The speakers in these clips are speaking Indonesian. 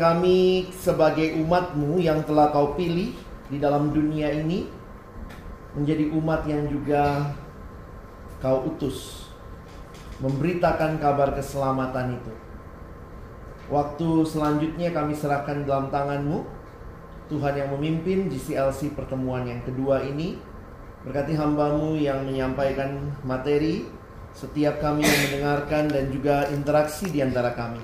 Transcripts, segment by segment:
kami sebagai umatmu yang telah kau pilih di dalam dunia ini Menjadi umat yang juga kau utus Memberitakan kabar keselamatan itu. Waktu selanjutnya kami serahkan dalam tanganmu Tuhan yang memimpin GCLC pertemuan yang kedua ini. Berkati hambamu yang menyampaikan materi Setiap kami yang mendengarkan dan juga interaksi di antara kami.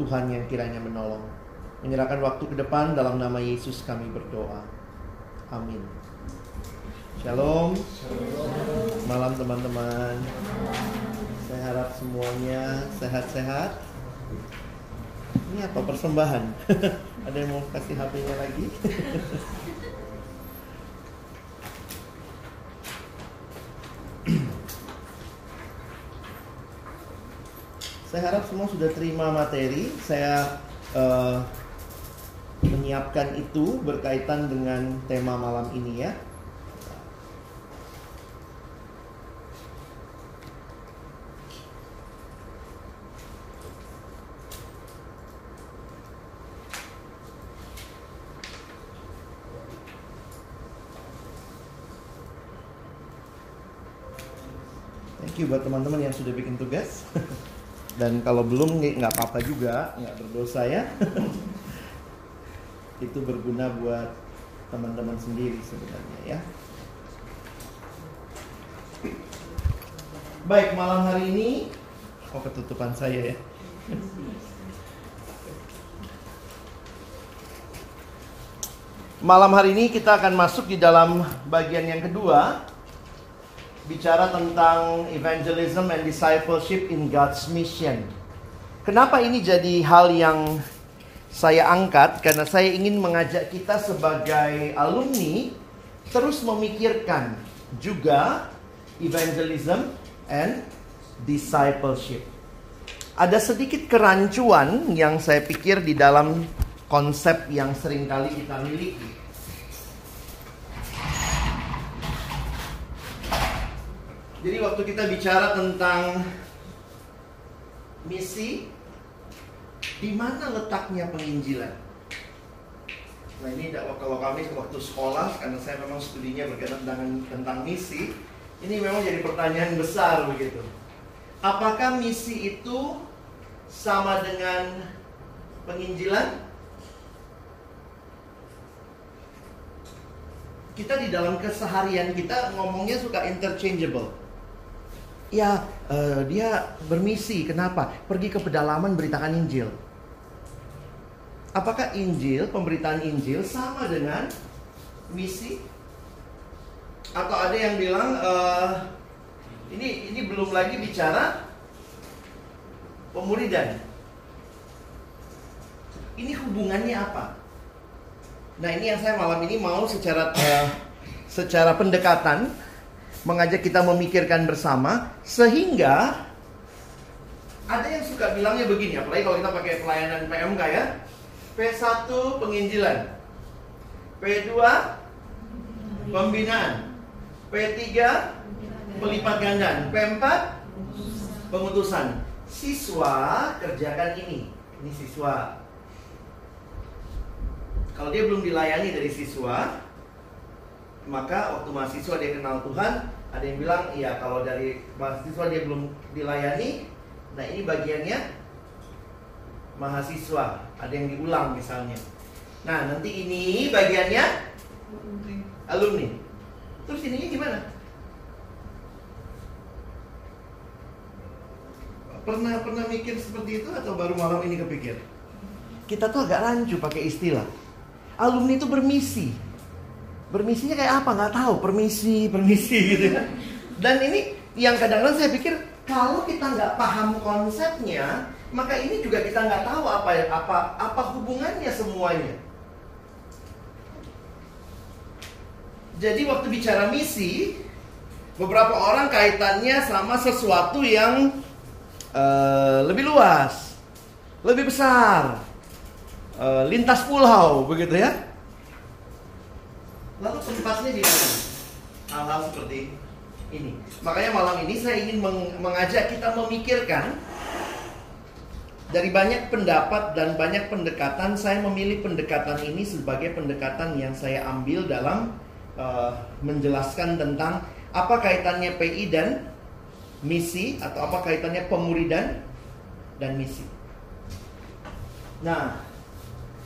Tuhan yang kiranya menolong Menyerahkan waktu ke depan dalam nama Yesus kami berdoa Amin Shalom Malam teman-teman Saya harap semuanya sehat-sehat ini apa persembahan? Ada yang mau kasih HP-nya lagi? Saya harap semua sudah terima materi. Saya eh, menyiapkan itu berkaitan dengan tema malam ini ya. Thank you buat teman-teman yang sudah bikin tugas. Dan kalau belum nggak apa-apa juga, nggak berdosa ya. Itu berguna buat teman-teman sendiri sebenarnya ya. Baik, malam hari ini oh ketutupan saya ya. Malam hari ini kita akan masuk di dalam bagian yang kedua bicara tentang evangelism and discipleship in God's mission. Kenapa ini jadi hal yang saya angkat? Karena saya ingin mengajak kita sebagai alumni terus memikirkan juga evangelism and discipleship. Ada sedikit kerancuan yang saya pikir di dalam konsep yang sering kali kita miliki. Jadi waktu kita bicara tentang misi, di mana letaknya penginjilan? Nah ini kalau kami waktu sekolah, karena saya memang studinya berkaitan dengan tentang misi, ini memang jadi pertanyaan besar begitu. Apakah misi itu sama dengan penginjilan? Kita di dalam keseharian kita ngomongnya suka interchangeable. Ya, uh, dia bermisi. Kenapa? Pergi ke pedalaman beritakan Injil. Apakah Injil, pemberitaan Injil sama dengan misi? Atau ada yang bilang uh, ini ini belum lagi bicara pemuridan. Ini hubungannya apa? Nah ini yang saya malam ini mau secara uh, secara pendekatan mengajak kita memikirkan bersama sehingga ada yang suka bilangnya begini apalagi kalau kita pakai pelayanan PMK ya P1 penginjilan. P2 pembinaan. P3 pelipat gandaan. P4 pengutusan siswa kerjakan ini. Ini siswa. Kalau dia belum dilayani dari siswa maka waktu mahasiswa dia kenal Tuhan ada yang bilang, iya kalau dari mahasiswa dia belum dilayani, nah ini bagiannya mahasiswa, ada yang diulang misalnya. Nah nanti ini bagiannya alumni. Terus ininya gimana? Pernah pernah mikir seperti itu atau baru malam ini kepikir? Kita tuh agak rancu pakai istilah. Alumni itu bermisi, Bermisinya kayak apa? Nggak tahu. Permisi, permisi gitu ya. Dan ini yang kadang-kadang saya pikir kalau kita nggak paham konsepnya, maka ini juga kita nggak tahu apa ya, apa apa hubungannya semuanya. Jadi waktu bicara misi, beberapa orang kaitannya sama sesuatu yang uh, lebih luas, lebih besar, uh, lintas pulau, begitu ya. Lalu tempatnya di mana? Hal-hal seperti ini. Makanya malam ini saya ingin mengajak kita memikirkan dari banyak pendapat dan banyak pendekatan, saya memilih pendekatan ini sebagai pendekatan yang saya ambil dalam uh, menjelaskan tentang apa kaitannya PI dan misi atau apa kaitannya pemuridan dan misi. Nah,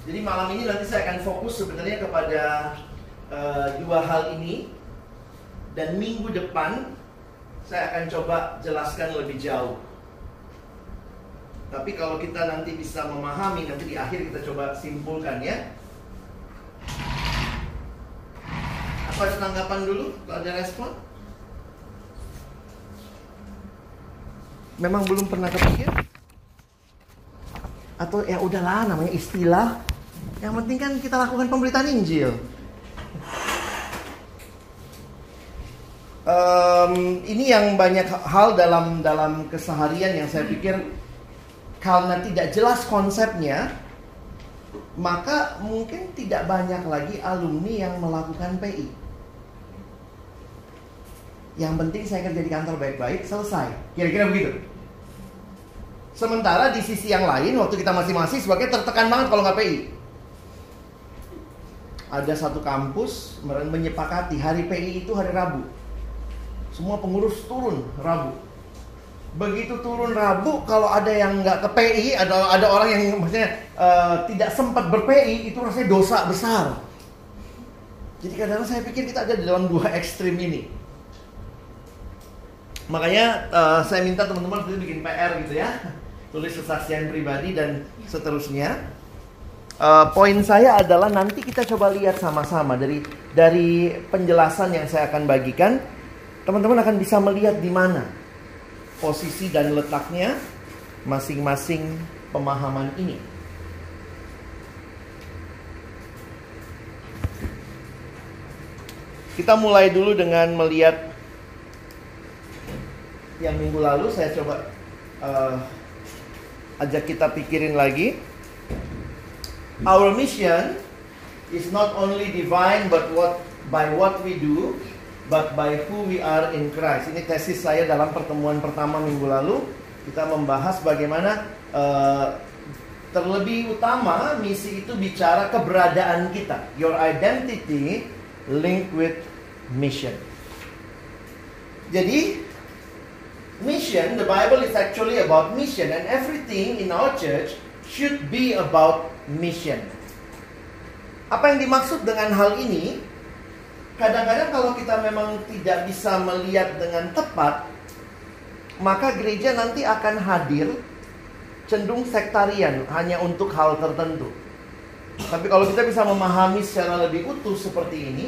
jadi malam ini nanti saya akan fokus sebenarnya kepada uh, dua hal ini dan minggu depan saya akan coba jelaskan lebih jauh. Tapi kalau kita nanti bisa memahami, nanti di akhir kita coba simpulkan ya. Apa tanggapan dulu? Kalau ada respon? Memang belum pernah kepikir? Atau ya udahlah namanya istilah. Yang penting kan kita lakukan pemberitaan Injil. um, ini yang banyak hal dalam dalam keseharian yang saya pikir karena tidak jelas konsepnya maka mungkin tidak banyak lagi alumni yang melakukan PI. Yang penting saya kerja di kantor baik-baik selesai. Kira-kira begitu. Sementara di sisi yang lain waktu kita masih mahasiswa kita tertekan banget kalau nggak PI. Ada satu kampus menyepakati hari PI itu hari Rabu semua pengurus turun Rabu. Begitu turun Rabu, kalau ada yang nggak ke PI, ada ada orang yang maksudnya uh, tidak sempat ber-PI, itu rasanya dosa besar. Jadi kadang-kadang saya pikir kita ada di dalam dua ekstrim ini. Makanya uh, saya minta teman-teman bikin PR gitu ya, tulis kesaksian pribadi dan seterusnya. Uh, poin saya adalah nanti kita coba lihat sama-sama dari dari penjelasan yang saya akan bagikan teman-teman akan bisa melihat di mana posisi dan letaknya masing-masing pemahaman ini. Kita mulai dulu dengan melihat yang minggu lalu saya coba uh, ajak kita pikirin lagi. Our mission is not only divine but what by what we do but by who we are in Christ. Ini tesis saya dalam pertemuan pertama minggu lalu. Kita membahas bagaimana uh, terlebih utama misi itu bicara keberadaan kita. Your identity linked with mission. Jadi mission, the Bible is actually about mission and everything in our church should be about mission. Apa yang dimaksud dengan hal ini? Kadang-kadang kalau kita memang tidak bisa melihat dengan tepat, maka gereja nanti akan hadir cenderung sektarian hanya untuk hal tertentu. Tapi kalau kita bisa memahami secara lebih utuh seperti ini,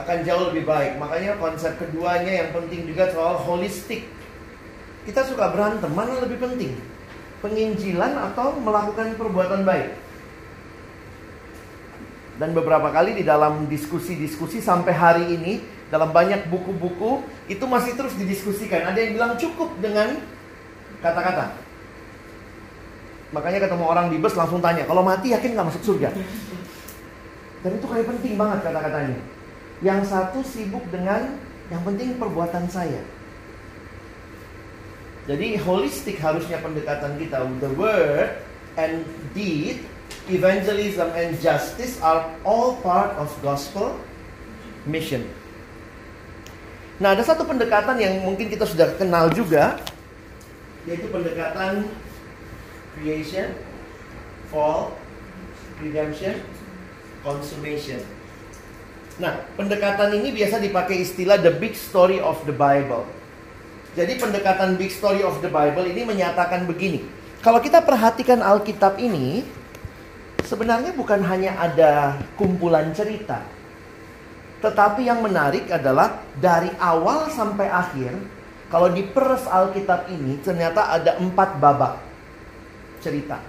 akan jauh lebih baik. Makanya konsep keduanya yang penting juga soal holistik. Kita suka berantem, mana lebih penting? Penginjilan atau melakukan perbuatan baik? Dan beberapa kali di dalam diskusi-diskusi sampai hari ini, dalam banyak buku-buku, itu masih terus didiskusikan. Ada yang bilang cukup dengan kata-kata. Makanya ketemu orang di bus langsung tanya, kalau mati yakin nggak masuk surga? Dan itu kayak penting banget kata-katanya. Yang satu sibuk dengan yang penting perbuatan saya. Jadi holistik harusnya pendekatan kita. The word and deed, evangelism and justice are all part of gospel mission. Nah, ada satu pendekatan yang mungkin kita sudah kenal juga, yaitu pendekatan creation, fall, redemption, consummation. Nah, pendekatan ini biasa dipakai istilah the big story of the Bible. Jadi pendekatan big story of the Bible ini menyatakan begini. Kalau kita perhatikan Alkitab ini, sebenarnya bukan hanya ada kumpulan cerita. Tetapi yang menarik adalah dari awal sampai akhir, kalau diperes Alkitab ini ternyata ada empat babak cerita.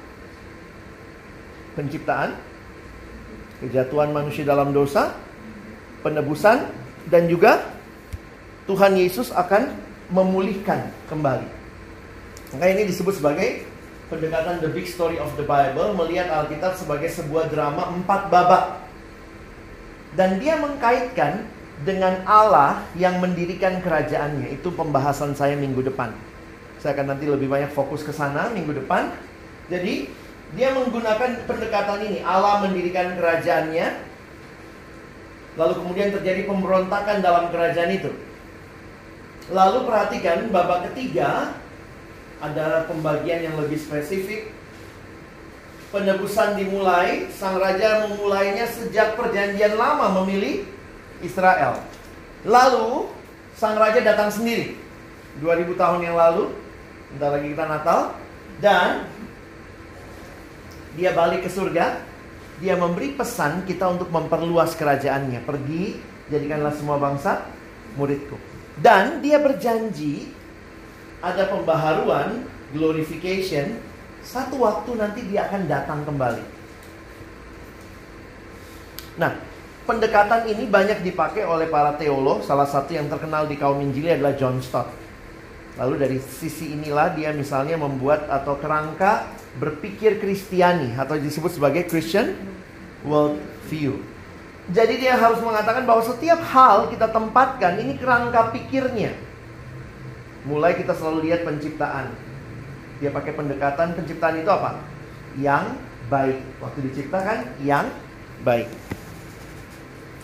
Penciptaan, kejatuhan manusia dalam dosa, penebusan, dan juga Tuhan Yesus akan memulihkan kembali. Maka ini disebut sebagai pendekatan the big story of the Bible, melihat Alkitab sebagai sebuah drama empat babak. Dan dia mengkaitkan dengan Allah yang mendirikan kerajaannya. Itu pembahasan saya minggu depan. Saya akan nanti lebih banyak fokus ke sana minggu depan. Jadi, dia menggunakan pendekatan ini. Allah mendirikan kerajaannya. Lalu kemudian terjadi pemberontakan dalam kerajaan itu. Lalu perhatikan babak ketiga ada pembagian yang lebih spesifik. Penebusan dimulai, sang raja memulainya sejak perjanjian lama memilih Israel. Lalu sang raja datang sendiri 2000 tahun yang lalu, bentar lagi kita Natal dan dia balik ke surga. Dia memberi pesan kita untuk memperluas kerajaannya. Pergi, jadikanlah semua bangsa muridku. Dan dia berjanji ada pembaharuan, glorification, satu waktu nanti dia akan datang kembali. Nah, pendekatan ini banyak dipakai oleh para teolog. Salah satu yang terkenal di kaum Injili adalah John Stott. Lalu dari sisi inilah dia misalnya membuat atau kerangka berpikir Kristiani atau disebut sebagai Christian world view. Jadi dia harus mengatakan bahwa setiap hal kita tempatkan ini kerangka pikirnya. Mulai kita selalu lihat penciptaan. Dia pakai pendekatan penciptaan itu apa? Yang baik. Waktu diciptakan yang baik.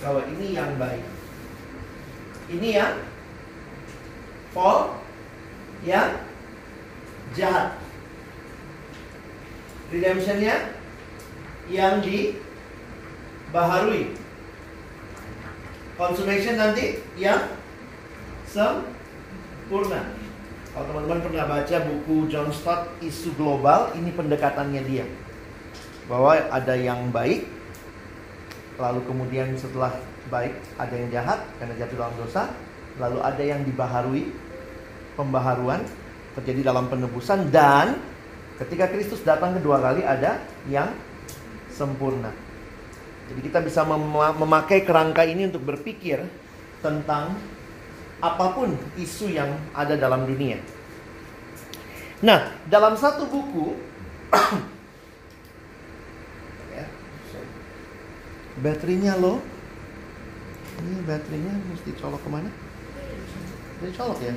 Kalau ini yang baik. Ini yang fall, yang jahat. Redemptionnya yang dibaharui. Consummation nanti yang sempurna. Kalau teman-teman pernah baca buku John Stott Isu Global, ini pendekatannya dia. Bahwa ada yang baik, lalu kemudian setelah baik ada yang jahat karena jatuh dalam dosa, lalu ada yang dibaharui, pembaharuan terjadi dalam penebusan dan ketika Kristus datang kedua kali ada yang sempurna. Jadi kita bisa mem- memakai kerangka ini untuk berpikir tentang apa pun isu yang ada dalam dunia. Nah, dalam satu buku ya, baterainya low. Ini baterainya mesti colok ke mana? Ini colok ya?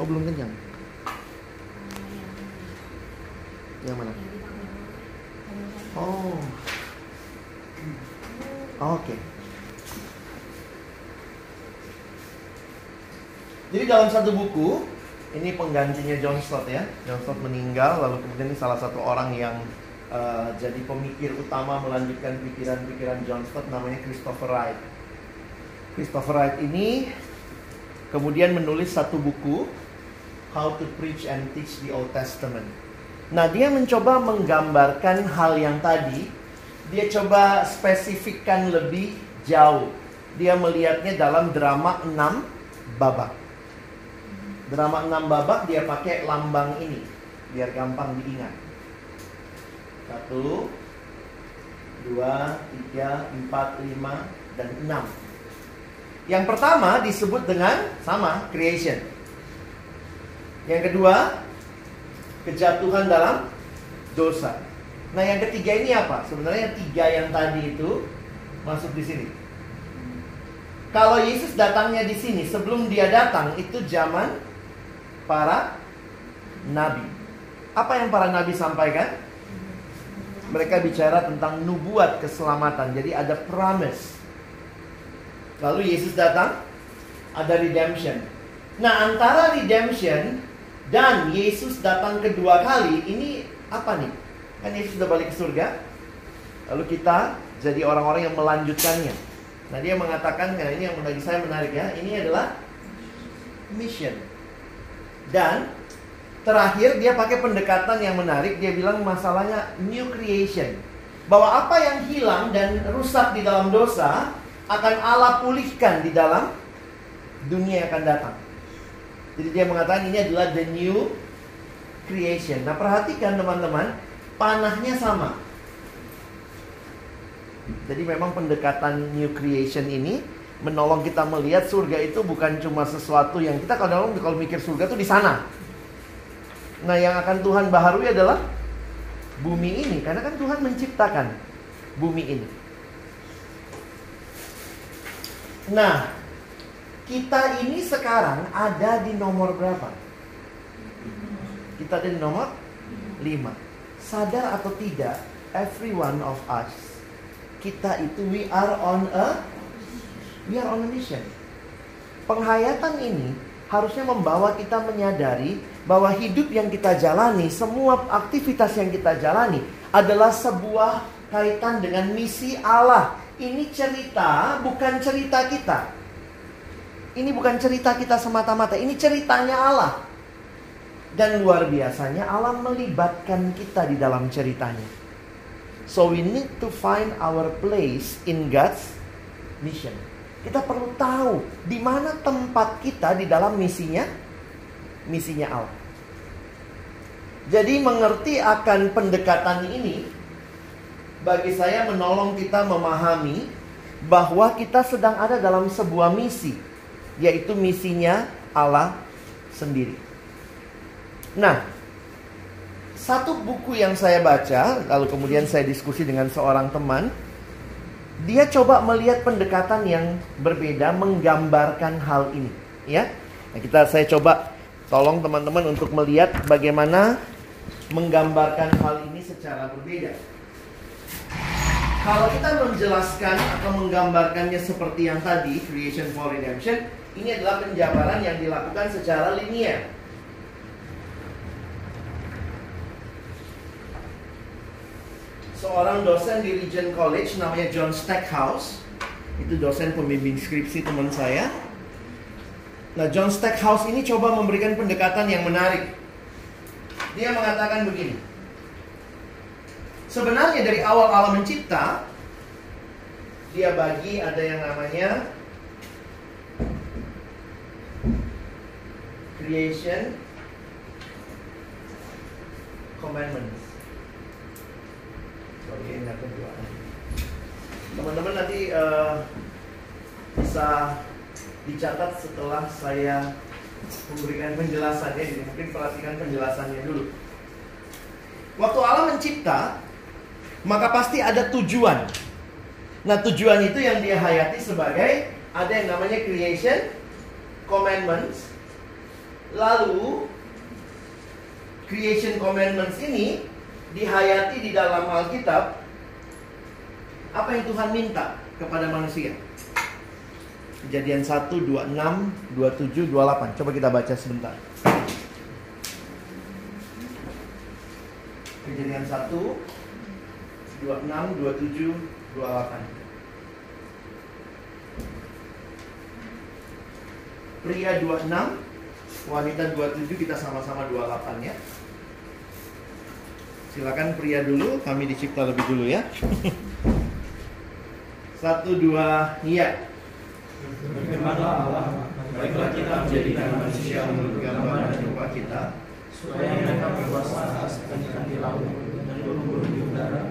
Oh belum kenyang. Yang mana? Oh. Oke. Jadi dalam satu buku, ini penggantinya John Stott ya. John Stott meninggal, lalu kemudian ini salah satu orang yang uh, jadi pemikir utama melanjutkan pikiran-pikiran John Stott namanya Christopher Wright. Christopher Wright ini kemudian menulis satu buku How to Preach and Teach the Old Testament. Nah, dia mencoba menggambarkan hal yang tadi, dia coba spesifikkan lebih jauh. Dia melihatnya dalam drama 6 babak. Drama 6 babak dia pakai lambang ini biar gampang diingat. Satu, dua, tiga, empat, lima, dan enam. Yang pertama disebut dengan sama creation. Yang kedua kejatuhan dalam dosa. Nah yang ketiga ini apa? Sebenarnya tiga yang tadi itu masuk di sini. Kalau Yesus datangnya di sini sebelum dia datang itu zaman para nabi. Apa yang para nabi sampaikan? Mereka bicara tentang nubuat keselamatan. Jadi ada promise. Lalu Yesus datang, ada redemption. Nah, antara redemption dan Yesus datang kedua kali, ini apa nih? Kan Yesus sudah balik ke surga. Lalu kita jadi orang-orang yang melanjutkannya. Nah, dia mengatakan, nah ini yang bagi saya menarik ya, ini adalah mission. Dan terakhir dia pakai pendekatan yang menarik, dia bilang masalahnya new creation. Bahwa apa yang hilang dan rusak di dalam dosa akan Allah pulihkan di dalam dunia yang akan datang. Jadi dia mengatakan ini adalah the new creation. Nah, perhatikan teman-teman, panahnya sama. Jadi memang pendekatan new creation ini menolong kita melihat surga itu bukan cuma sesuatu yang kita kalau kalau mikir surga itu di sana. Nah, yang akan Tuhan baharui adalah bumi ini karena kan Tuhan menciptakan bumi ini. Nah, kita ini sekarang ada di nomor berapa? Kita ada di nomor 5. Sadar atau tidak, every one of us kita itu we are on a we are on a mission. Penghayatan ini harusnya membawa kita menyadari bahwa hidup yang kita jalani, semua aktivitas yang kita jalani adalah sebuah kaitan dengan misi Allah. Ini cerita bukan cerita kita. Ini bukan cerita kita semata-mata, ini ceritanya Allah. Dan luar biasanya Allah melibatkan kita di dalam ceritanya. So we need to find our place in God's mission. Kita perlu tahu di mana tempat kita di dalam misinya, misinya Allah. Jadi mengerti akan pendekatan ini bagi saya menolong kita memahami bahwa kita sedang ada dalam sebuah misi, yaitu misinya Allah sendiri. Nah, satu buku yang saya baca, lalu kemudian saya diskusi dengan seorang teman, dia coba melihat pendekatan yang berbeda menggambarkan hal ini, ya. Nah, kita saya coba tolong teman-teman untuk melihat bagaimana menggambarkan hal ini secara berbeda. Kalau kita menjelaskan atau menggambarkannya seperti yang tadi, creation for redemption, ini adalah penjabaran yang dilakukan secara linier. Seorang dosen di Regent College namanya John Stackhouse. Itu dosen pembimbing skripsi teman saya. Nah, John Stackhouse ini coba memberikan pendekatan yang menarik. Dia mengatakan begini. Sebenarnya dari awal Allah mencipta, dia bagi ada yang namanya creation commandments. Yang kedua. Teman-teman nanti uh, bisa dicatat setelah saya memberikan penjelasannya. Jadi mungkin perhatikan penjelasannya dulu. Waktu Allah mencipta, maka pasti ada tujuan. Nah tujuan itu yang dia hayati sebagai ada yang namanya creation commandments. Lalu creation commandments ini dihayati di dalam Alkitab apa yang Tuhan minta kepada manusia. Kejadian 1, 26, 27, 28. Coba kita baca sebentar. Kejadian 1, 26, 27, 28. Pria 26, wanita 27, kita sama-sama 28 ya. Silakan pria dulu, kami dicipta lebih dulu ya. Satu dua, iya. Berfirmanlah Allah, baiklah kita menjadikan manusia menurut gambar dan rupa kita, supaya mereka berkuasa atas ikan di laut dan burung-burung di udara,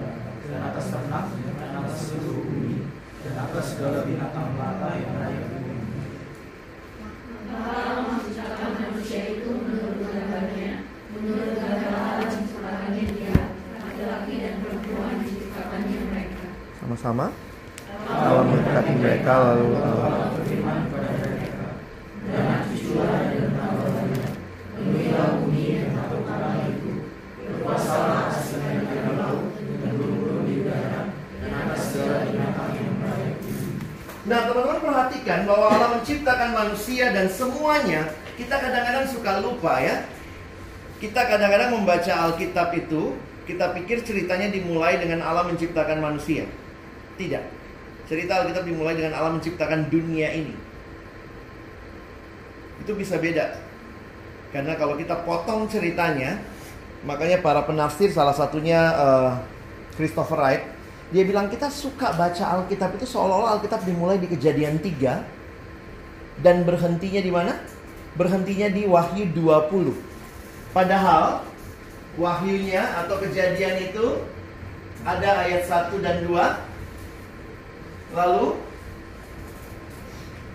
dan atas ternak, dan atas seluruh bumi, dan atas segala binatang melata yang merayap di bumi. Allah menciptakan manusia itu menurut gambarnya, menurut gambar Allah menciptakannya dia, laki-laki dan perempuan diciptakannya mereka. Sama-sama. Allah mendekati mereka lalu Allah bumi. Nah teman-teman perhatikan bahwa Allah menciptakan manusia dan semuanya Kita kadang-kadang suka lupa ya Kita kadang-kadang membaca Alkitab itu Kita pikir ceritanya dimulai dengan Allah menciptakan manusia Tidak Cerita Alkitab dimulai dengan Allah menciptakan dunia ini Itu bisa beda Karena kalau kita potong ceritanya Makanya para penafsir salah satunya eh, Christopher Wright dia bilang kita suka baca Alkitab itu seolah-olah Alkitab dimulai di kejadian 3 dan berhentinya di mana? Berhentinya di Wahyu 20. Padahal wahyunya atau kejadian itu ada ayat 1 dan 2. Lalu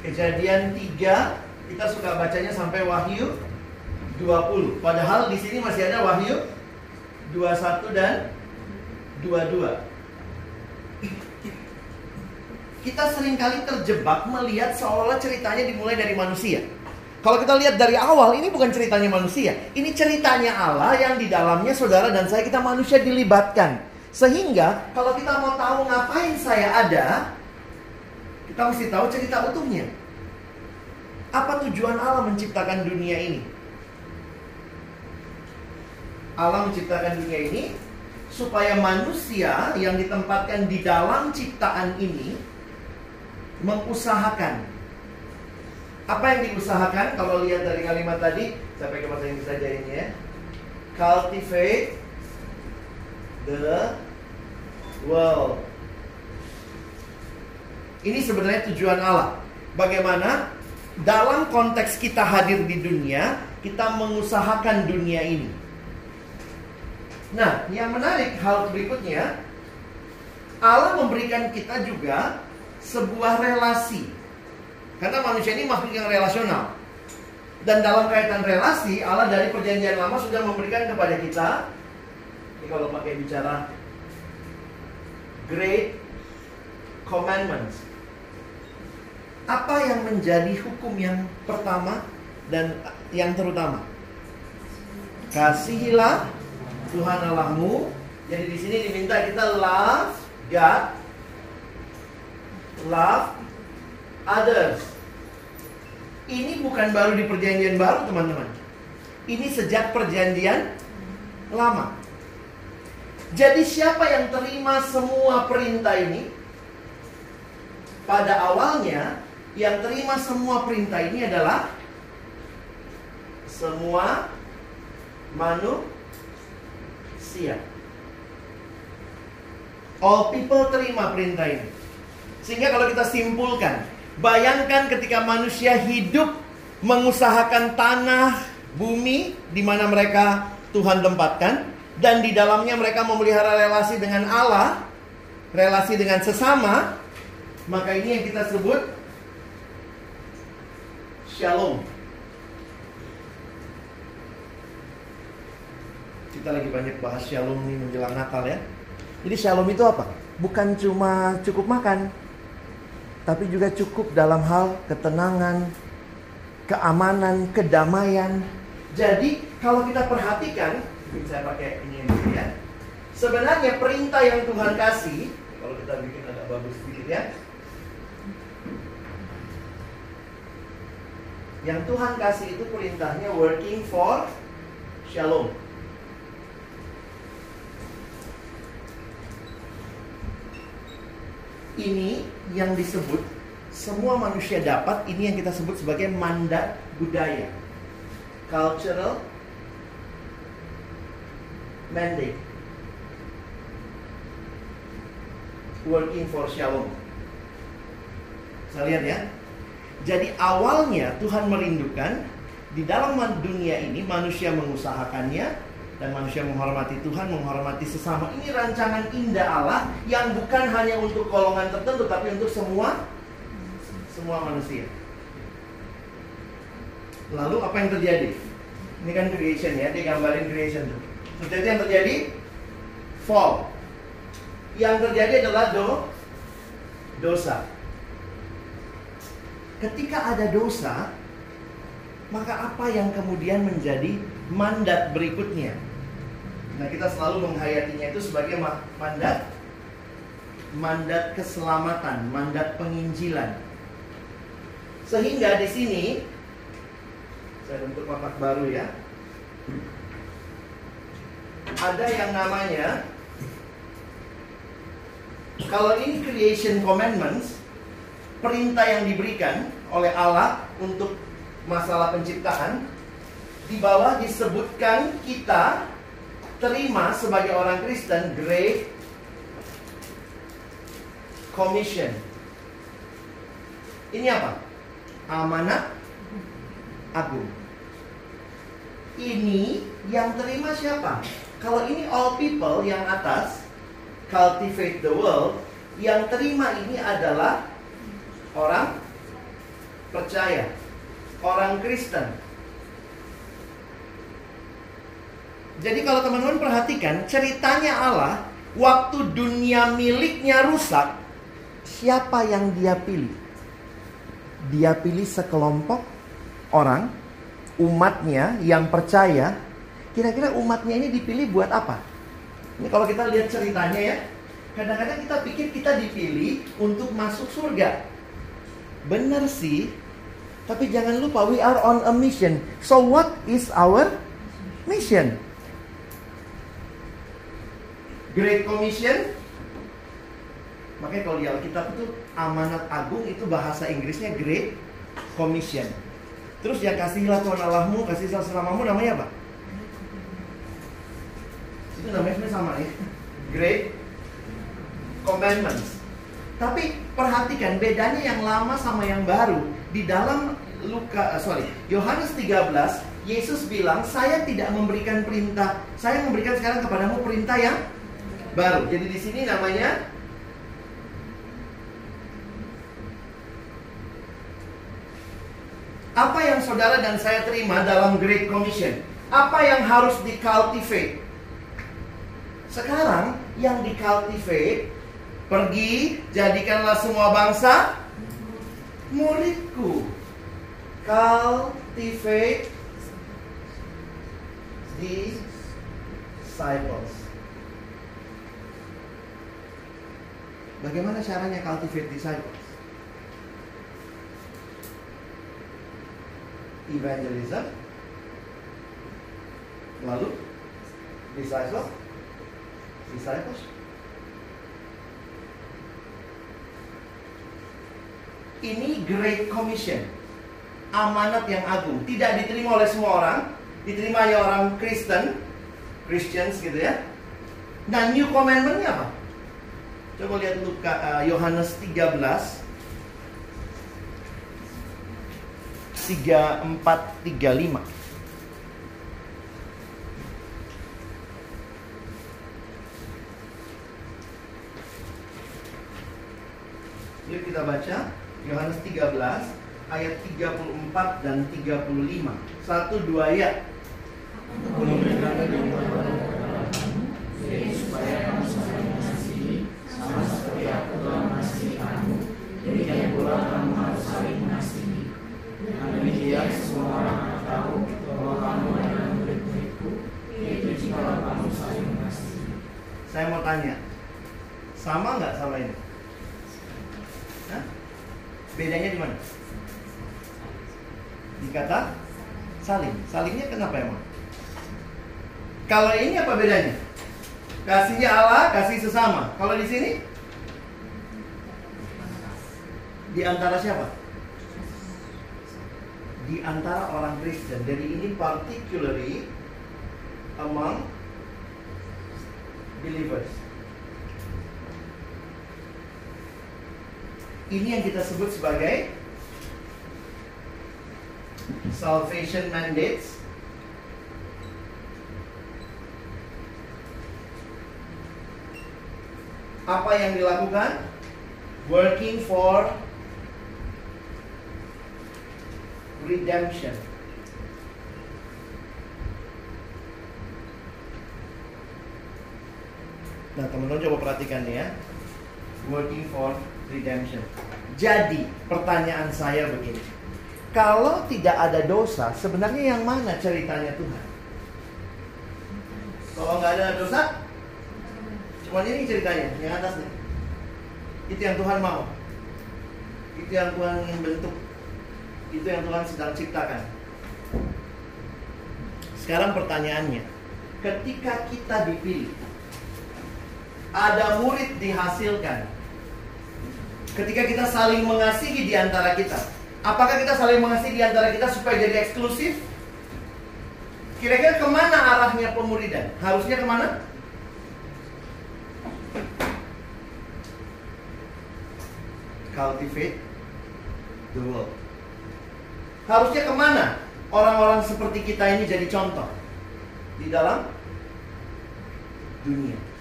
kejadian 3 kita suka bacanya sampai Wahyu 20. Padahal di sini masih ada Wahyu 21 dan 22 kita sering kali terjebak melihat seolah-olah ceritanya dimulai dari manusia. Kalau kita lihat dari awal, ini bukan ceritanya manusia. Ini ceritanya Allah yang di dalamnya saudara dan saya kita manusia dilibatkan. Sehingga kalau kita mau tahu ngapain saya ada, kita mesti tahu cerita utuhnya. Apa tujuan Allah menciptakan dunia ini? Allah menciptakan dunia ini supaya manusia yang ditempatkan di dalam ciptaan ini mengusahakan. Apa yang diusahakan? Kalau lihat dari kalimat tadi, saya pakai bahasa Inggris saja ini ya. Cultivate the world. Ini sebenarnya tujuan Allah. Bagaimana dalam konteks kita hadir di dunia, kita mengusahakan dunia ini. Nah, yang menarik hal berikutnya, Allah memberikan kita juga sebuah relasi. Karena manusia ini makhluk yang relasional. Dan dalam kaitan relasi, Allah dari perjanjian lama sudah memberikan kepada kita ini kalau pakai bicara great commandments. Apa yang menjadi hukum yang pertama dan yang terutama? Kasihilah Tuhan Allahmu. Jadi di sini diminta kita love God, love others. Ini bukan baru di perjanjian baru, teman-teman. Ini sejak perjanjian lama. Jadi siapa yang terima semua perintah ini? Pada awalnya yang terima semua perintah ini adalah semua manusia. All people terima perintah ini. Sehingga kalau kita simpulkan, bayangkan ketika manusia hidup mengusahakan tanah, bumi di mana mereka Tuhan tempatkan, dan di dalamnya mereka memelihara relasi dengan Allah, relasi dengan sesama, maka ini yang kita sebut shalom. Kita lagi banyak bahas shalom nih menjelang Natal ya. Jadi shalom itu apa? Bukan cuma cukup makan, tapi juga cukup dalam hal ketenangan, keamanan, kedamaian. Jadi kalau kita perhatikan, saya pakai ini ya. Sebenarnya perintah yang Tuhan kasih, kalau kita bikin agak bagus sedikit ya. Yang Tuhan kasih itu perintahnya working for shalom. Ini yang disebut semua manusia dapat, ini yang kita sebut sebagai mandat budaya. Cultural mandate. Working for shalom. Saya lihat ya. Jadi awalnya Tuhan merindukan di dalam dunia ini manusia mengusahakannya dan manusia menghormati Tuhan, menghormati sesama. Ini rancangan indah Allah yang bukan hanya untuk golongan tertentu tapi untuk semua semua manusia. Lalu apa yang terjadi? Ini kan creation ya, dia gambarin creation tuh. Jadi yang terjadi fall. Yang terjadi adalah do dosa. Ketika ada dosa, maka apa yang kemudian menjadi mandat berikutnya? Nah, kita selalu menghayatinya itu sebagai mandat mandat keselamatan, mandat penginjilan. Sehingga di sini saya bentuk papak baru ya. Ada yang namanya kalau ini creation commandments, perintah yang diberikan oleh Allah untuk masalah penciptaan, di bawah disebutkan kita terima sebagai orang Kristen Great Commission. Ini apa? Amanat agung. Ini yang terima siapa? Kalau ini all people yang atas, cultivate the world, yang terima ini adalah orang percaya, orang Kristen. Jadi kalau teman-teman perhatikan ceritanya Allah waktu dunia miliknya rusak, siapa yang dia pilih? Dia pilih sekelompok orang, umatnya yang percaya. Kira-kira umatnya ini dipilih buat apa? Ini kalau kita lihat ceritanya ya, kadang-kadang kita pikir kita dipilih untuk masuk surga. Benar sih, tapi jangan lupa we are on a mission. So what is our mission? Great Commission Makanya kalau di Alkitab itu amanat agung itu bahasa Inggrisnya Great Commission Terus ya kasihlah Tuhan Allahmu, kasihlah selamamu namanya apa? Itu namanya sama ya Great Commandments Tapi perhatikan bedanya yang lama sama yang baru Di dalam Luka, sorry, Yohanes 13 Yesus bilang, saya tidak memberikan perintah Saya memberikan sekarang kepadamu perintah yang baru. Jadi di sini namanya Apa yang saudara dan saya terima dalam Great Commission? Apa yang harus di-cultivate? Sekarang yang di-cultivate Pergi, jadikanlah semua bangsa muridku. Cultivate disciples. Bagaimana caranya cultivate disciples? Evangelism Lalu Disciples Disciples ini Great Commission, amanat yang agung, tidak diterima oleh semua orang, diterima oleh orang Kristen, Christians gitu ya. Nah, New Commandment-nya apa? Coba lihat Luka eh, Yohanes uh, 13 3435 Yuk kita baca. Yohanes 13 ayat 34 dan 35. Satu dua ayat. Aku memberikan kamu kepada kamu, yaitu supaya kamu saling mengasihi, sama seperti aku telah mengasihi kamu. Demikian pula kamu harus saling mengasihi. Dengan demikian semua orang akan tahu bahwa kamu adalah murid-muridku, yaitu jikalau kamu saling mengasihi. Saya mau tanya, sama nggak sama ini? Bedanya di mana? Di kata saling. Salingnya kenapa emang? Kalau ini apa bedanya? Kasihnya Allah, kasih sesama. Kalau di sini? Di antara siapa? Di antara orang Kristen. Jadi ini particularly among believers. Ini yang kita sebut sebagai salvation mandates. Apa yang dilakukan? Working for redemption. Nah, teman-teman coba perhatikan ya. Working for redemption. Jadi, pertanyaan saya begini. Kalau tidak ada dosa, sebenarnya yang mana ceritanya Tuhan? Kalau nggak ada dosa, cuma ini ceritanya, yang atas. Itu yang Tuhan mau. Itu yang Tuhan ingin bentuk. Itu yang Tuhan sedang ciptakan. Sekarang pertanyaannya, ketika kita dipilih, ada murid dihasilkan. Ketika kita saling mengasihi di antara kita, apakah kita saling mengasihi di antara kita supaya jadi eksklusif? Kira-kira ke mana arahnya pemuridan? Harusnya ke mana? Cultivate the world. Harusnya ke mana orang-orang seperti kita ini jadi contoh? Di dalam dunia.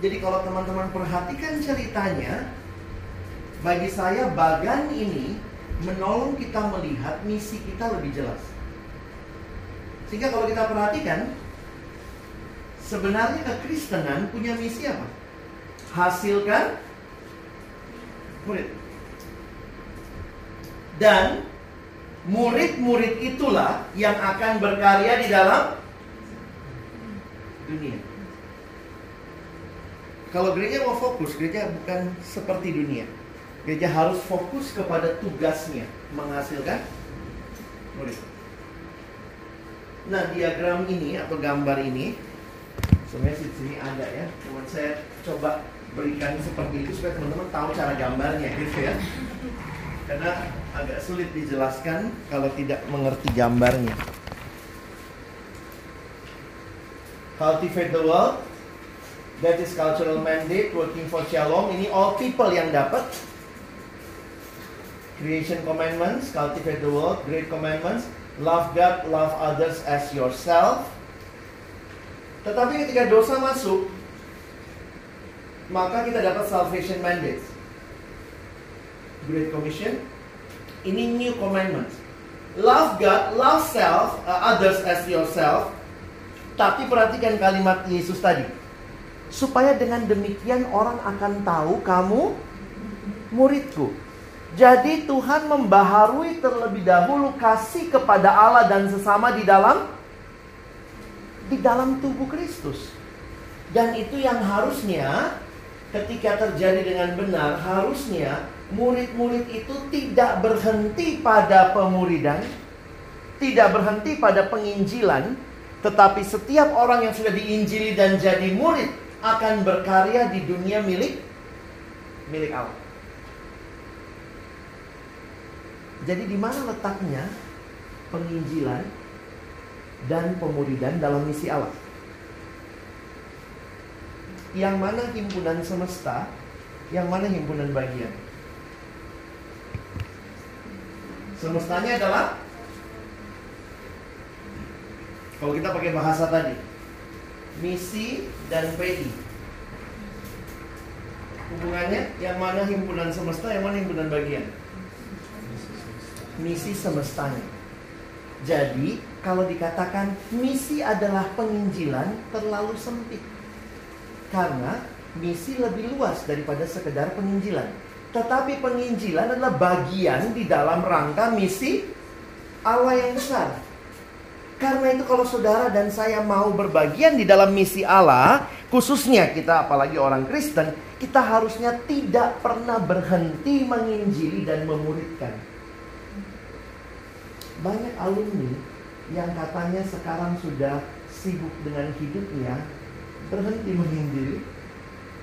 Jadi kalau teman-teman perhatikan ceritanya, bagi saya bagan ini menolong kita melihat misi kita lebih jelas. Sehingga kalau kita perhatikan, sebenarnya kekristenan punya misi apa? Hasilkan murid. Dan murid-murid itulah yang akan berkarya di dalam dunia. Kalau gereja mau fokus, gereja bukan seperti dunia. Gereja harus fokus kepada tugasnya menghasilkan murid. Nah, diagram ini atau gambar ini sebenarnya di sini ada ya. Cuman saya coba berikan seperti itu supaya teman-teman tahu cara gambarnya gitu ya. Karena agak sulit dijelaskan kalau tidak mengerti gambarnya. Cultivate the world That is cultural mandate working for Shalom. Ini all people yang dapat. Creation commandments, cultivate the world, great commandments, love God, love others as yourself. Tetapi ketika dosa masuk, maka kita dapat salvation mandates. Great Commission. Ini new commandments. Love God, love self, uh, others as yourself. Tapi perhatikan kalimat Yesus tadi supaya dengan demikian orang akan tahu kamu muridku. Jadi Tuhan membaharui terlebih dahulu kasih kepada Allah dan sesama di dalam di dalam tubuh Kristus. Dan itu yang harusnya ketika terjadi dengan benar harusnya murid-murid itu tidak berhenti pada pemuridan, tidak berhenti pada penginjilan, tetapi setiap orang yang sudah diinjili dan jadi murid akan berkarya di dunia milik milik Allah. Jadi di mana letaknya penginjilan dan pemuridan dalam misi Allah? Yang mana himpunan semesta, yang mana himpunan bagian? Semestanya adalah kalau kita pakai bahasa tadi, misi dan PI. Hubungannya yang mana himpunan semesta, yang mana himpunan bagian? Misi semestanya. Jadi, kalau dikatakan misi adalah penginjilan terlalu sempit. Karena misi lebih luas daripada sekedar penginjilan. Tetapi penginjilan adalah bagian di dalam rangka misi Allah yang besar. Karena itu kalau saudara dan saya mau berbagian di dalam misi Allah, khususnya kita apalagi orang Kristen, kita harusnya tidak pernah berhenti menginjili dan memuridkan. Banyak alumni yang katanya sekarang sudah sibuk dengan hidupnya, berhenti menginjili,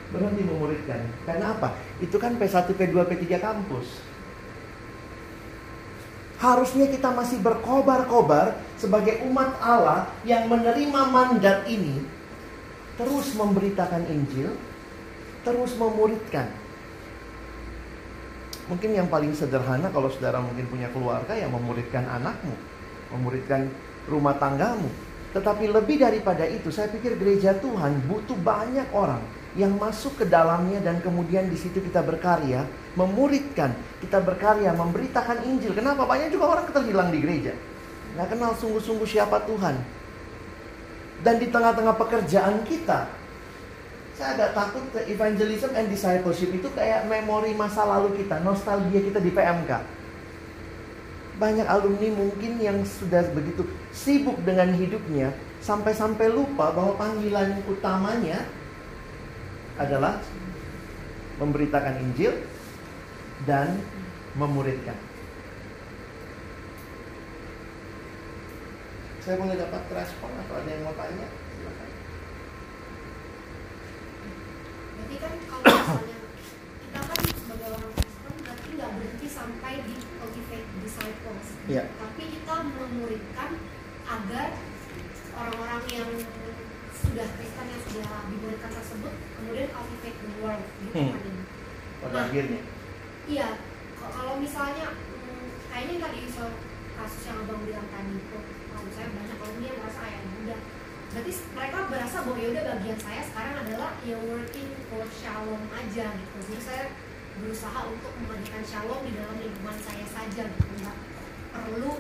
berhenti memuridkan. Karena apa? Itu kan P1, P2, P3 kampus. Harusnya kita masih berkobar-kobar sebagai umat Allah yang menerima mandat ini terus memberitakan Injil, terus memuridkan. Mungkin yang paling sederhana kalau saudara mungkin punya keluarga yang memuridkan anakmu, memuridkan rumah tanggamu. Tetapi lebih daripada itu, saya pikir gereja Tuhan butuh banyak orang yang masuk ke dalamnya dan kemudian di situ kita berkarya, memuridkan, kita berkarya, memberitakan Injil. Kenapa? Banyak juga orang terhilang di gereja. Nggak kenal sungguh-sungguh siapa Tuhan. Dan di tengah-tengah pekerjaan kita, saya agak takut ke evangelism and discipleship itu kayak memori masa lalu kita, nostalgia kita di PMK. Banyak alumni mungkin yang sudah begitu sibuk dengan hidupnya, sampai-sampai lupa bahwa panggilan utamanya adalah memberitakan Injil dan memuridkan. Saya boleh dapat respon atau ada yang mau tanya? Silakan. Berarti kan kalau misalnya kita kan sebagai orang Kristen berarti nggak berhenti sampai di cultivate disciples. Iya. Tapi kita memuridkan agar orang-orang yang sudah Kristen yang sudah dimuridkan tersebut kemudian cultivate the world gitu Hmm. kan ini. Pada Nah. akhirnya. Iya, kalau misalnya hmm, kayaknya tadi soal kasus yang abang bilang tadi itu, kalau saya banyak orang dia merasa kayak "Ya udah. Berarti mereka berasa bahwa ya udah bagian saya sekarang adalah ya working for shalom aja gitu. Jadi saya berusaha untuk menghadirkan shalom di dalam lingkungan saya saja gitu. Nggak perlu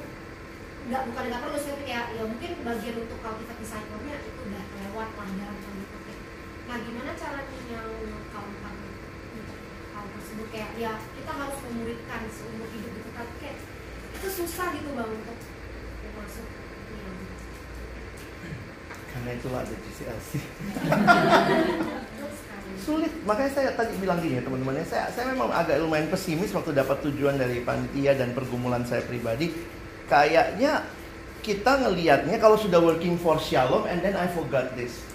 nggak bukan nggak perlu sih tapi kayak ya mungkin bagian untuk cultivate disciple-nya itu udah lewat lah dalam. Nah gimana caranya yang kaum hal tersebut kayak ya kita harus memuridkan seumur hidup gitu tapi kayak itu susah gitu bang untuk masuk ya. Karena itulah ada GCLC. Sulit, makanya saya tadi bilang gini ya teman-teman, ya, saya saya memang agak lumayan pesimis waktu dapat tujuan dari panitia dan pergumulan saya pribadi. Kayaknya kita ngelihatnya kalau sudah working for Shalom and then I forgot this.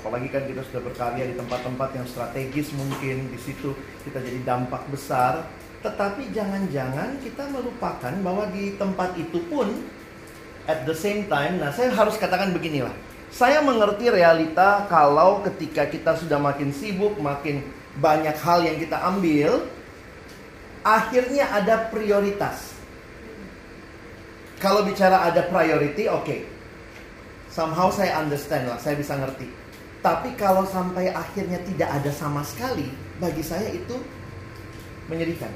Apalagi kan kita sudah berkarya di tempat-tempat yang strategis mungkin di situ kita jadi dampak besar. Tetapi jangan-jangan kita melupakan bahwa di tempat itu pun at the same time, nah saya harus katakan beginilah. Saya mengerti realita kalau ketika kita sudah makin sibuk, makin banyak hal yang kita ambil, akhirnya ada prioritas. Kalau bicara ada priority, oke. Somehow saya understand lah, saya bisa ngerti. Tapi kalau sampai akhirnya tidak ada sama sekali, bagi saya itu menyedihkan.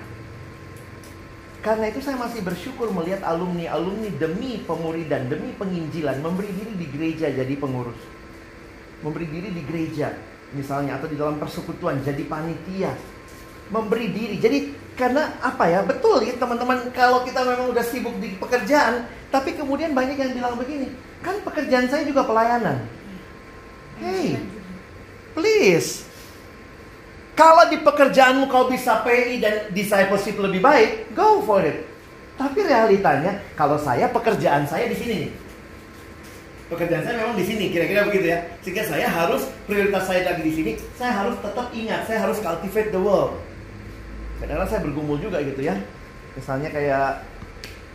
Karena itu saya masih bersyukur melihat alumni-alumni demi pemuridan, demi penginjilan, memberi diri di gereja jadi pengurus. Memberi diri di gereja, misalnya, atau di dalam persekutuan, jadi panitia. Memberi diri. Jadi, karena apa ya, betul ya teman-teman, kalau kita memang udah sibuk di pekerjaan, tapi kemudian banyak yang bilang begini, kan pekerjaan saya juga pelayanan. Hey, please, kalau di pekerjaanmu kau bisa PI dan discipleship lebih baik, go for it. Tapi realitanya, kalau saya pekerjaan saya di sini. Pekerjaan saya memang di sini, kira-kira begitu ya. Sehingga saya harus prioritas saya lagi di sini, saya harus tetap ingat, saya harus cultivate the world. Kadang-kadang saya bergumul juga gitu ya. Misalnya kayak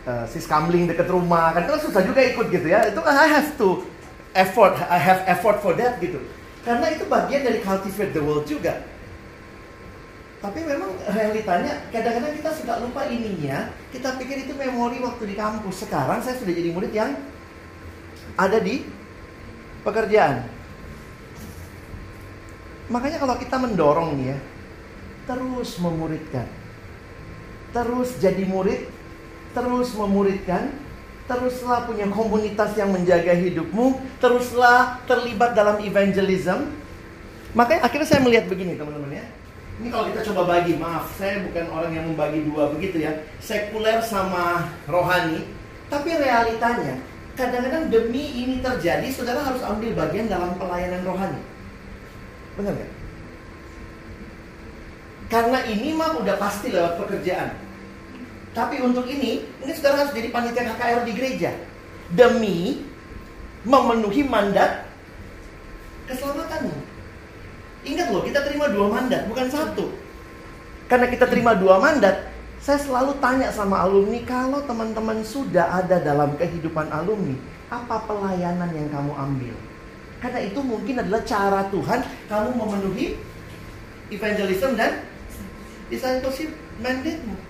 uh, sis kamling deket rumah, kan itu susah juga ikut gitu ya. Itu kan I have to effort, I have effort for that gitu. Karena itu bagian dari cultivate the world juga. Tapi memang realitanya kadang-kadang kita suka lupa ininya, kita pikir itu memori waktu di kampus. Sekarang saya sudah jadi murid yang ada di pekerjaan. Makanya kalau kita mendorong nih ya, terus memuridkan. Terus jadi murid, terus memuridkan, teruslah punya komunitas yang menjaga hidupmu, teruslah terlibat dalam evangelism. Makanya akhirnya saya melihat begini teman-teman ya. Ini kalau kita coba bagi, maaf, saya bukan orang yang membagi dua begitu ya. Sekuler sama rohani, tapi realitanya kadang-kadang demi ini terjadi, saudara harus ambil bagian dalam pelayanan rohani. Benar nggak? Karena ini mah udah pasti lewat pekerjaan tapi untuk ini, ini sekarang harus jadi panitia KKR di gereja. Demi memenuhi mandat keselamatanmu. Ingat loh, kita terima dua mandat, bukan satu. Karena kita terima dua mandat, saya selalu tanya sama alumni, kalau teman-teman sudah ada dalam kehidupan alumni, apa pelayanan yang kamu ambil? Karena itu mungkin adalah cara Tuhan kamu memenuhi evangelism dan discipleship mandate-mu.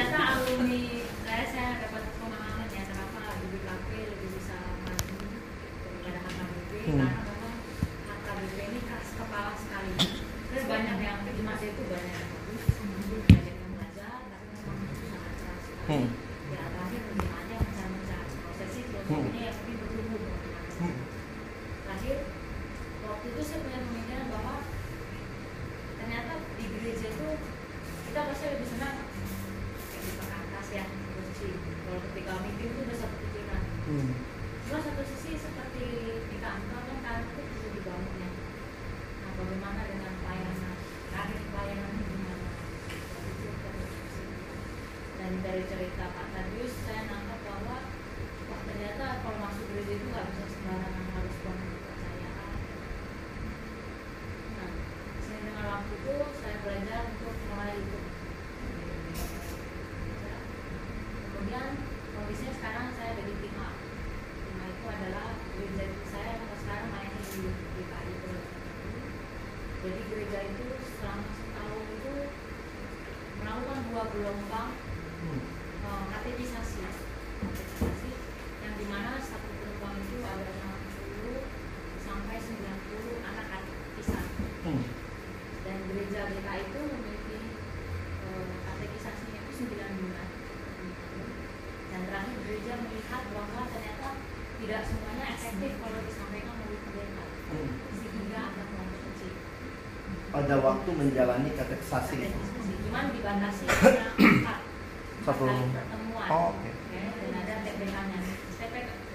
嗯。pada waktu menjalani kateksasi itu. Cuman di Bandasi satu pertemuan. Oh, oke. Okay. Dan ada TPK-nya.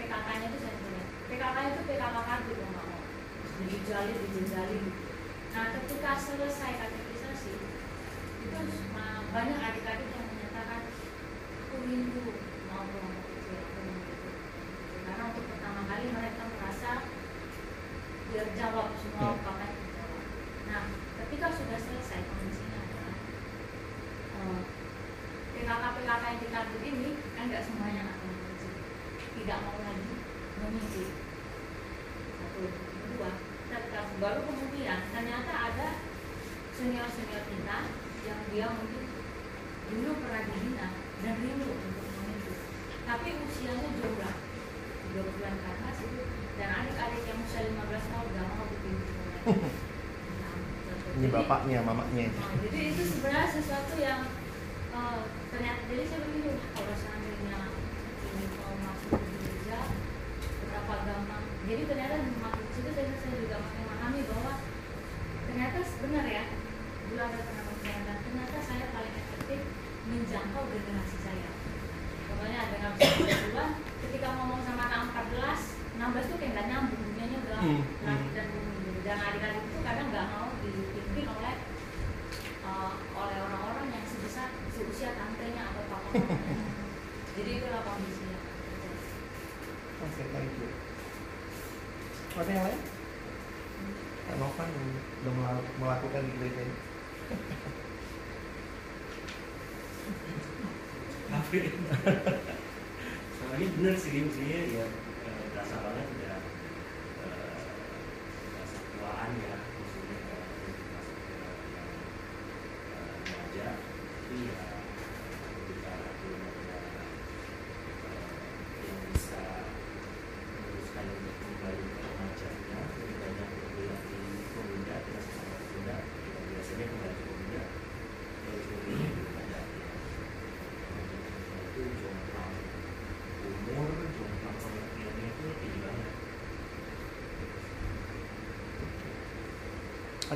PKK-nya itu satu PKK itu PKK kartu kalau nggak mau. Dijali, dijali. Nah, ketika selesai kategorisasi itu banyak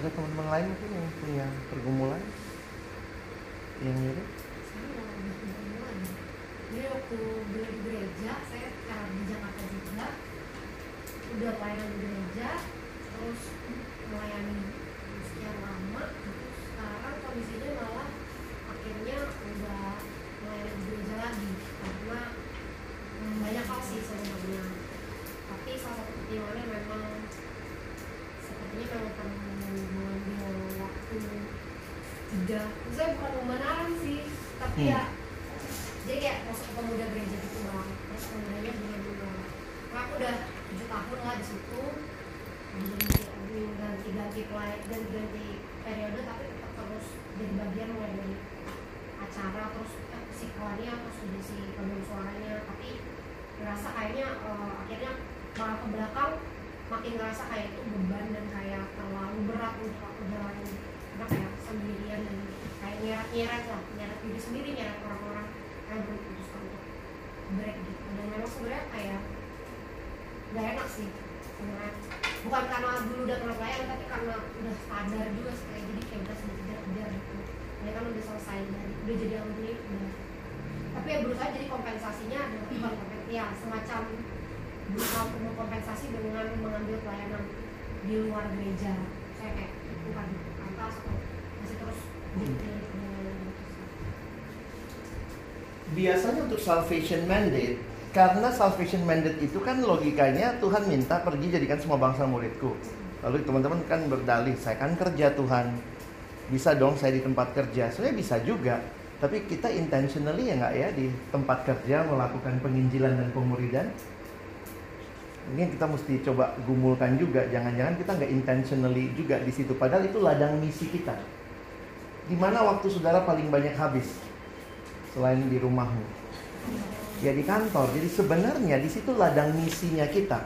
Ada teman-teman lain mungkin yang punya pergumulan yang mirip? saya nggak ada pertemuan jadi waktu beli di gereja saya karena di Jakarta juga udah pelayanan di gereja terus melayani sekian lama terus sekarang kondisinya malah akhirnya udah melayani di gereja lagi karena hmm, banyak hal sih sebenarnya tapi salah satu pertimbangannya memang sepertinya memang perlu mengambil waktu tiga saya bukan pembenaran sih tapi Hmm. ya jadi kayak masuk ke pemuda gereja gitu bang terus pemudanya juga dulu nah, aku udah tujuh tahun lah di situ ganti ganti ganti pelay ganti ganti periode tapi tetap terus jadi bagian mulai dari acara terus eh, psikoannya terus jadi si pemimpin suaranya tapi ngerasa kayaknya eh, akhirnya malah ke belakang makin ngerasa kayak itu beban dan kayak terlalu berat untuk aku jalanin karena kayak sendirian dan kayak nyeret nyeret lah nyeret diri sendiri nyeret orang-orang kayak belum putuskan untuk break gitu dan memang sebenarnya kayak gak enak sih sebenarnya bukan karena dulu udah pernah pelayan tapi karena udah sadar juga sih kayak jadi kayak udah sedikit kejar gitu ya kan udah selesai dari udah jadi alumni udah tapi ya berusaha jadi kompensasinya adalah bukan kompen- ya semacam berusaha untuk mengkompensasi dengan mengambil pelayanan di luar gereja saya kayak bukan pantas atau masih terus jadi pelayanan gitu sih Biasanya untuk salvation mandate, karena salvation mandate itu kan logikanya Tuhan minta pergi jadikan semua bangsa muridku. Lalu teman-teman kan berdalih, saya kan kerja Tuhan. Bisa dong saya di tempat kerja. Sebenarnya bisa juga. Tapi kita intentionally ya nggak ya di tempat kerja melakukan penginjilan dan pemuridan. Ini kita mesti coba gumulkan juga. Jangan-jangan kita nggak intentionally juga di situ. Padahal itu ladang misi kita. Di mana waktu saudara paling banyak habis? Selain di rumahmu. Ya di kantor. Jadi sebenarnya di situ ladang misinya kita.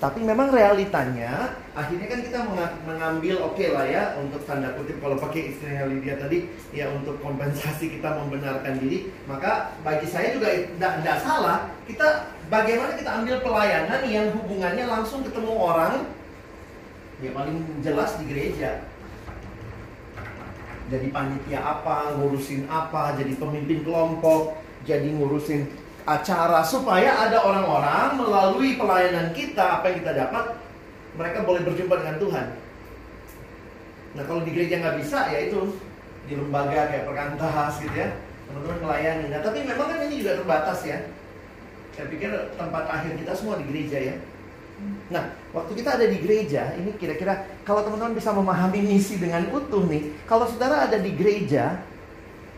Tapi memang realitanya akhirnya kan kita menga- mengambil oke lah ya untuk tanda kutip kalau pakai istilahnya Lydia tadi ya untuk kompensasi kita membenarkan diri maka bagi saya juga tidak salah kita bagaimana kita ambil pelayanan yang hubungannya langsung ketemu orang ya paling jelas di gereja jadi panitia apa, ngurusin apa, jadi pemimpin kelompok, jadi ngurusin acara supaya ada orang-orang melalui pelayanan kita apa yang kita dapat mereka boleh berjumpa dengan Tuhan. Nah kalau di gereja nggak bisa ya itu di lembaga kayak perkantas gitu ya teman-teman melayani. Nah tapi memang kan ini juga terbatas ya. Saya pikir tempat akhir kita semua di gereja ya. Nah, waktu kita ada di gereja, ini kira-kira kalau teman-teman bisa memahami misi dengan utuh nih, kalau saudara ada di gereja,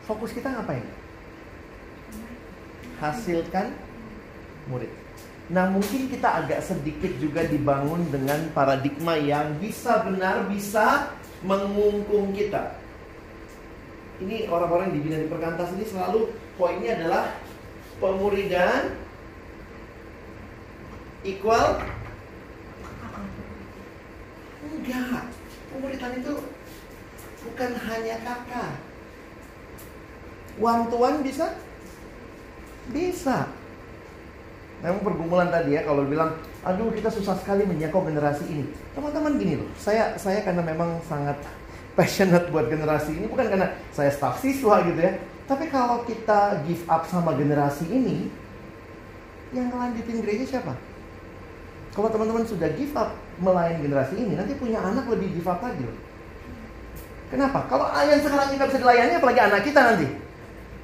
fokus kita ngapain? Hasilkan murid. Nah, mungkin kita agak sedikit juga dibangun dengan paradigma yang bisa benar bisa mengungkung kita. Ini orang-orang yang dibina di perkantas ini selalu poinnya adalah pemuridan equal Enggak. Pemuridan itu bukan hanya kakak. One to one bisa? Bisa. Memang pergumulan tadi ya kalau bilang, aduh kita susah sekali menyangkau generasi ini. Teman-teman gini loh, saya saya karena memang sangat passionate buat generasi ini bukan karena saya staff siswa gitu ya. Tapi kalau kita give up sama generasi ini, yang ngelanjutin gereja siapa? Kalau teman-teman sudah give up melayani generasi ini, nanti punya anak lebih up lagi loh. Kenapa? Kalau yang sekarang kita bisa dilayani, apalagi anak kita nanti.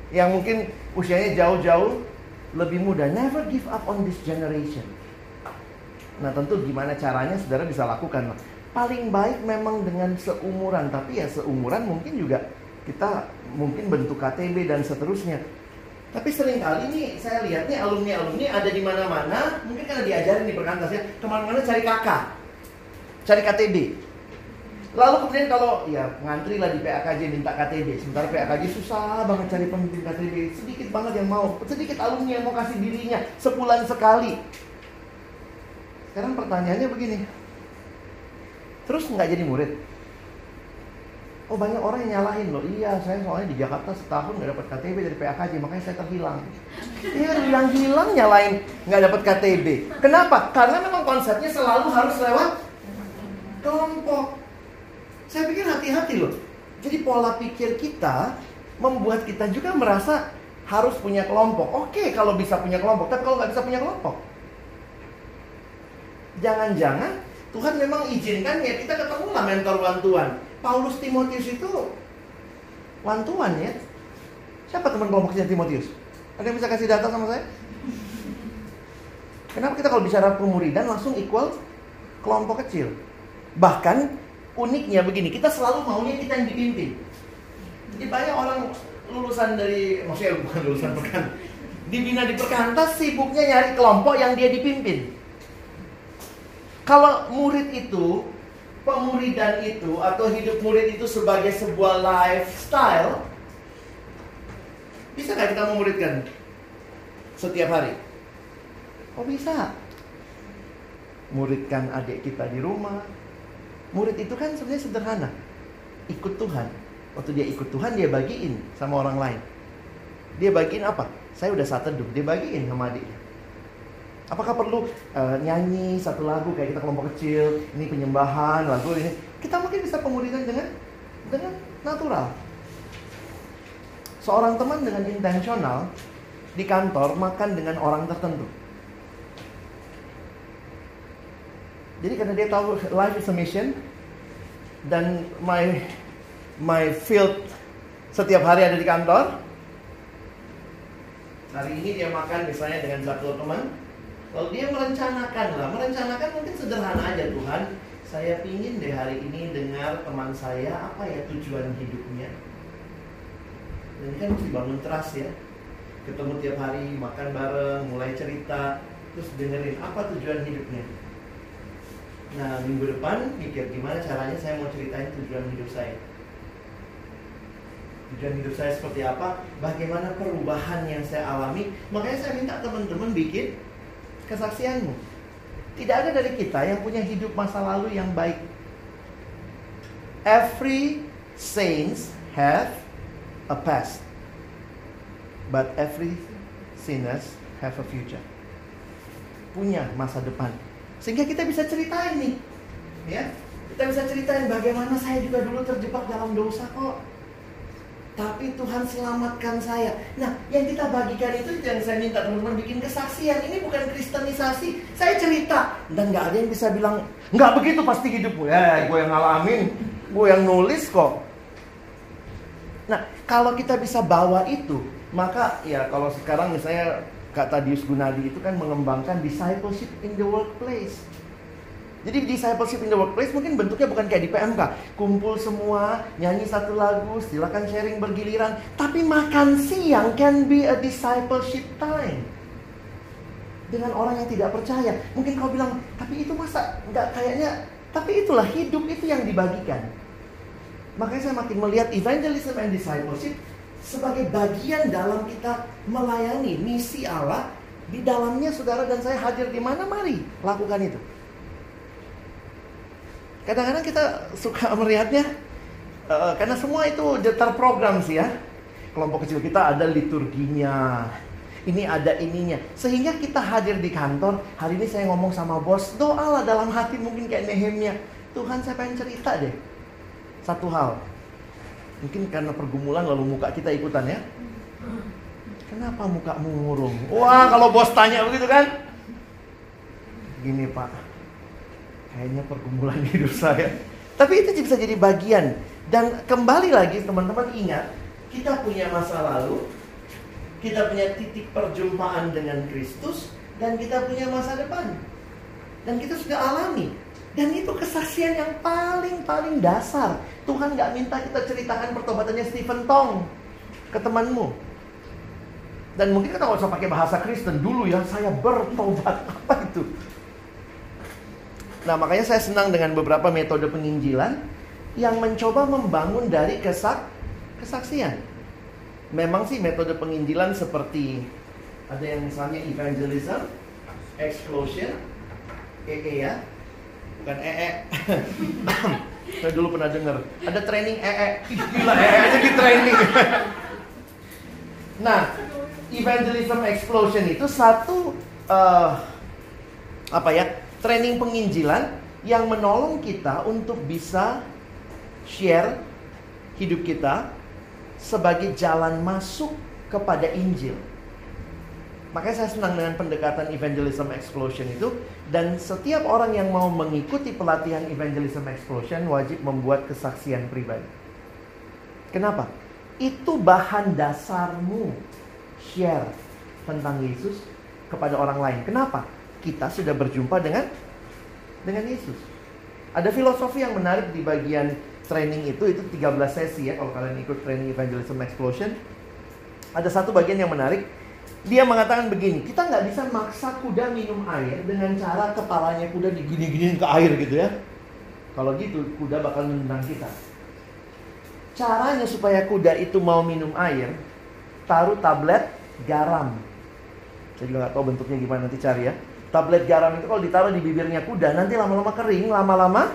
Yang mungkin usianya jauh-jauh lebih muda. Never give up on this generation. Nah tentu gimana caranya saudara bisa lakukan. Paling baik memang dengan seumuran, tapi ya seumuran mungkin juga kita mungkin bentuk KTB dan seterusnya. Tapi sering kali nih saya lihat nih alumni-alumni ada di mana-mana, mungkin karena diajarin di perkantas ya, ke mana-mana cari kakak, cari KTB. Lalu kemudian kalau ya ngantri lah di PAKJ minta KTB, sementara PAKJ susah banget cari pemimpin KTB, sedikit banget yang mau, sedikit alumni yang mau kasih dirinya sebulan sekali. Sekarang pertanyaannya begini, terus nggak jadi murid? Oh banyak orang yang nyalahin loh. Iya, saya soalnya di Jakarta setahun nggak dapat KTB dari PAKJ, makanya saya terhilang. Iya, yang hilang nyalain nggak dapat KTB. Kenapa? Karena memang konsepnya selalu harus lewat kelompok. Saya pikir hati-hati loh. Jadi pola pikir kita membuat kita juga merasa harus punya kelompok. Oke, kalau bisa punya kelompok, tapi kalau nggak bisa punya kelompok, jangan-jangan Tuhan memang izinkan ya kita ketemu lah mentor bantuan. Paulus Timotius itu wantuan ya. Siapa teman kelompoknya Timotius? Ada yang bisa kasih data sama saya? Kenapa kita kalau bicara pemuridan langsung equal kelompok kecil? Bahkan uniknya begini, kita selalu maunya kita yang dipimpin. Jadi banyak orang lulusan dari, maksudnya bukan lulusan perkan, dibina di perkantas sibuknya nyari kelompok yang dia dipimpin. Kalau murid itu pemuridan itu atau hidup murid itu sebagai sebuah lifestyle, bisa nggak kita memuridkan setiap hari? Oh bisa. Muridkan adik kita di rumah. Murid itu kan sebenarnya sederhana. Ikut Tuhan. Waktu dia ikut Tuhan dia bagiin sama orang lain. Dia bagiin apa? Saya udah saat teduh, dia bagiin sama adiknya. Apakah perlu uh, nyanyi satu lagu kayak kita kelompok kecil, ini penyembahan, lagu ini. Kita mungkin bisa pemuridan dengan dengan natural. Seorang teman dengan intensional di kantor makan dengan orang tertentu. Jadi karena dia tahu life is a mission dan my my field setiap hari ada di kantor. Hari ini dia makan misalnya dengan satu teman, Lalu dia merencanakan lah, merencanakan mungkin sederhana aja Tuhan. Saya pingin deh hari ini dengar teman saya apa ya tujuan hidupnya. Dan kan mesti bangun trust ya. Ketemu tiap hari, makan bareng, mulai cerita, terus dengerin apa tujuan hidupnya. Nah minggu depan mikir gimana caranya saya mau ceritain tujuan hidup saya. Tujuan hidup saya seperti apa, bagaimana perubahan yang saya alami. Makanya saya minta teman-teman bikin kesaksianmu. Tidak ada dari kita yang punya hidup masa lalu yang baik. Every saints have a past. But every sinners have a future. Punya masa depan. Sehingga kita bisa ceritain nih. Ya. Kita bisa ceritain bagaimana saya juga dulu terjebak dalam dosa kok tapi Tuhan selamatkan saya. Nah, yang kita bagikan itu yang saya minta teman-teman bikin kesaksian. Ini bukan kristenisasi. Saya cerita dan nggak ada yang bisa bilang nggak begitu pasti hidupmu. Ya, gue yang ngalamin, gue yang nulis kok. Nah, kalau kita bisa bawa itu, maka ya kalau sekarang misalnya Kak Tadius Gunadi itu kan mengembangkan discipleship in the workplace. Jadi discipleship in the workplace mungkin bentuknya bukan kayak di PMK. Kumpul semua, nyanyi satu lagu, silakan sharing bergiliran. Tapi makan siang can be a discipleship time. Dengan orang yang tidak percaya. Mungkin kau bilang, tapi itu masa nggak kayaknya. Tapi itulah hidup itu yang dibagikan. Makanya saya makin melihat evangelism and discipleship sebagai bagian dalam kita melayani misi Allah di dalamnya saudara dan saya hadir di mana mari lakukan itu. Kadang-kadang kita suka melihatnya uh, karena semua itu terprogram sih ya. Kelompok kecil kita ada liturginya. Ini ada ininya. Sehingga kita hadir di kantor, hari ini saya ngomong sama bos, doalah dalam hati mungkin kayak Nehemia. Tuhan saya pengen cerita deh. Satu hal. Mungkin karena pergumulan lalu muka kita ikutan ya. Kenapa mukamu murung? Wah, kalau bos tanya begitu kan? Gini, Pak kayaknya pergumulan hidup saya. Tapi itu bisa jadi bagian. Dan kembali lagi teman-teman ingat, kita punya masa lalu, kita punya titik perjumpaan dengan Kristus, dan kita punya masa depan. Dan kita sudah alami. Dan itu kesaksian yang paling-paling dasar. Tuhan nggak minta kita ceritakan pertobatannya Stephen Tong ke temanmu. Dan mungkin kita nggak usah pakai bahasa Kristen dulu ya, saya bertobat. Apa itu? Nah makanya saya senang dengan beberapa metode penginjilan yang mencoba membangun dari kesak kesaksian. Memang sih metode penginjilan seperti ada yang misalnya evangelism, explosion, EE ya, bukan EE. Saya dulu pernah dengar ada training EE, gila EE aja di training. nah, evangelism explosion itu satu eh, apa ya training penginjilan yang menolong kita untuk bisa share hidup kita sebagai jalan masuk kepada Injil. Makanya saya senang dengan pendekatan evangelism explosion itu dan setiap orang yang mau mengikuti pelatihan evangelism explosion wajib membuat kesaksian pribadi. Kenapa? Itu bahan dasarmu share tentang Yesus kepada orang lain. Kenapa? Kita sudah berjumpa dengan dengan Yesus. Ada filosofi yang menarik di bagian training itu itu 13 sesi ya kalau kalian ikut training evangelism explosion. Ada satu bagian yang menarik. Dia mengatakan begini, kita nggak bisa maksa kuda minum air dengan cara kepalanya kuda digini-giniin ke air gitu ya. Kalau gitu kuda bakal menendang kita. Caranya supaya kuda itu mau minum air, taruh tablet garam. Saya juga nggak tahu bentuknya gimana nanti cari ya. Tablet garam itu kalau ditaruh di bibirnya kuda, nanti lama-lama kering, lama-lama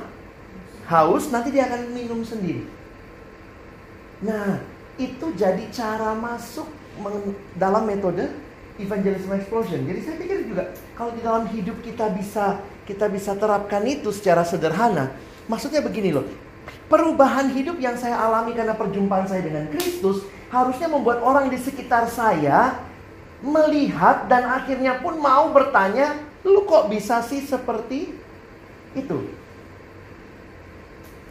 haus, nanti dia akan minum sendiri. Nah, itu jadi cara masuk dalam metode evangelism explosion. Jadi saya pikir juga kalau di dalam hidup kita bisa kita bisa terapkan itu secara sederhana. Maksudnya begini loh. Perubahan hidup yang saya alami karena perjumpaan saya dengan Kristus harusnya membuat orang di sekitar saya melihat dan akhirnya pun mau bertanya, "Lu kok bisa sih seperti itu?"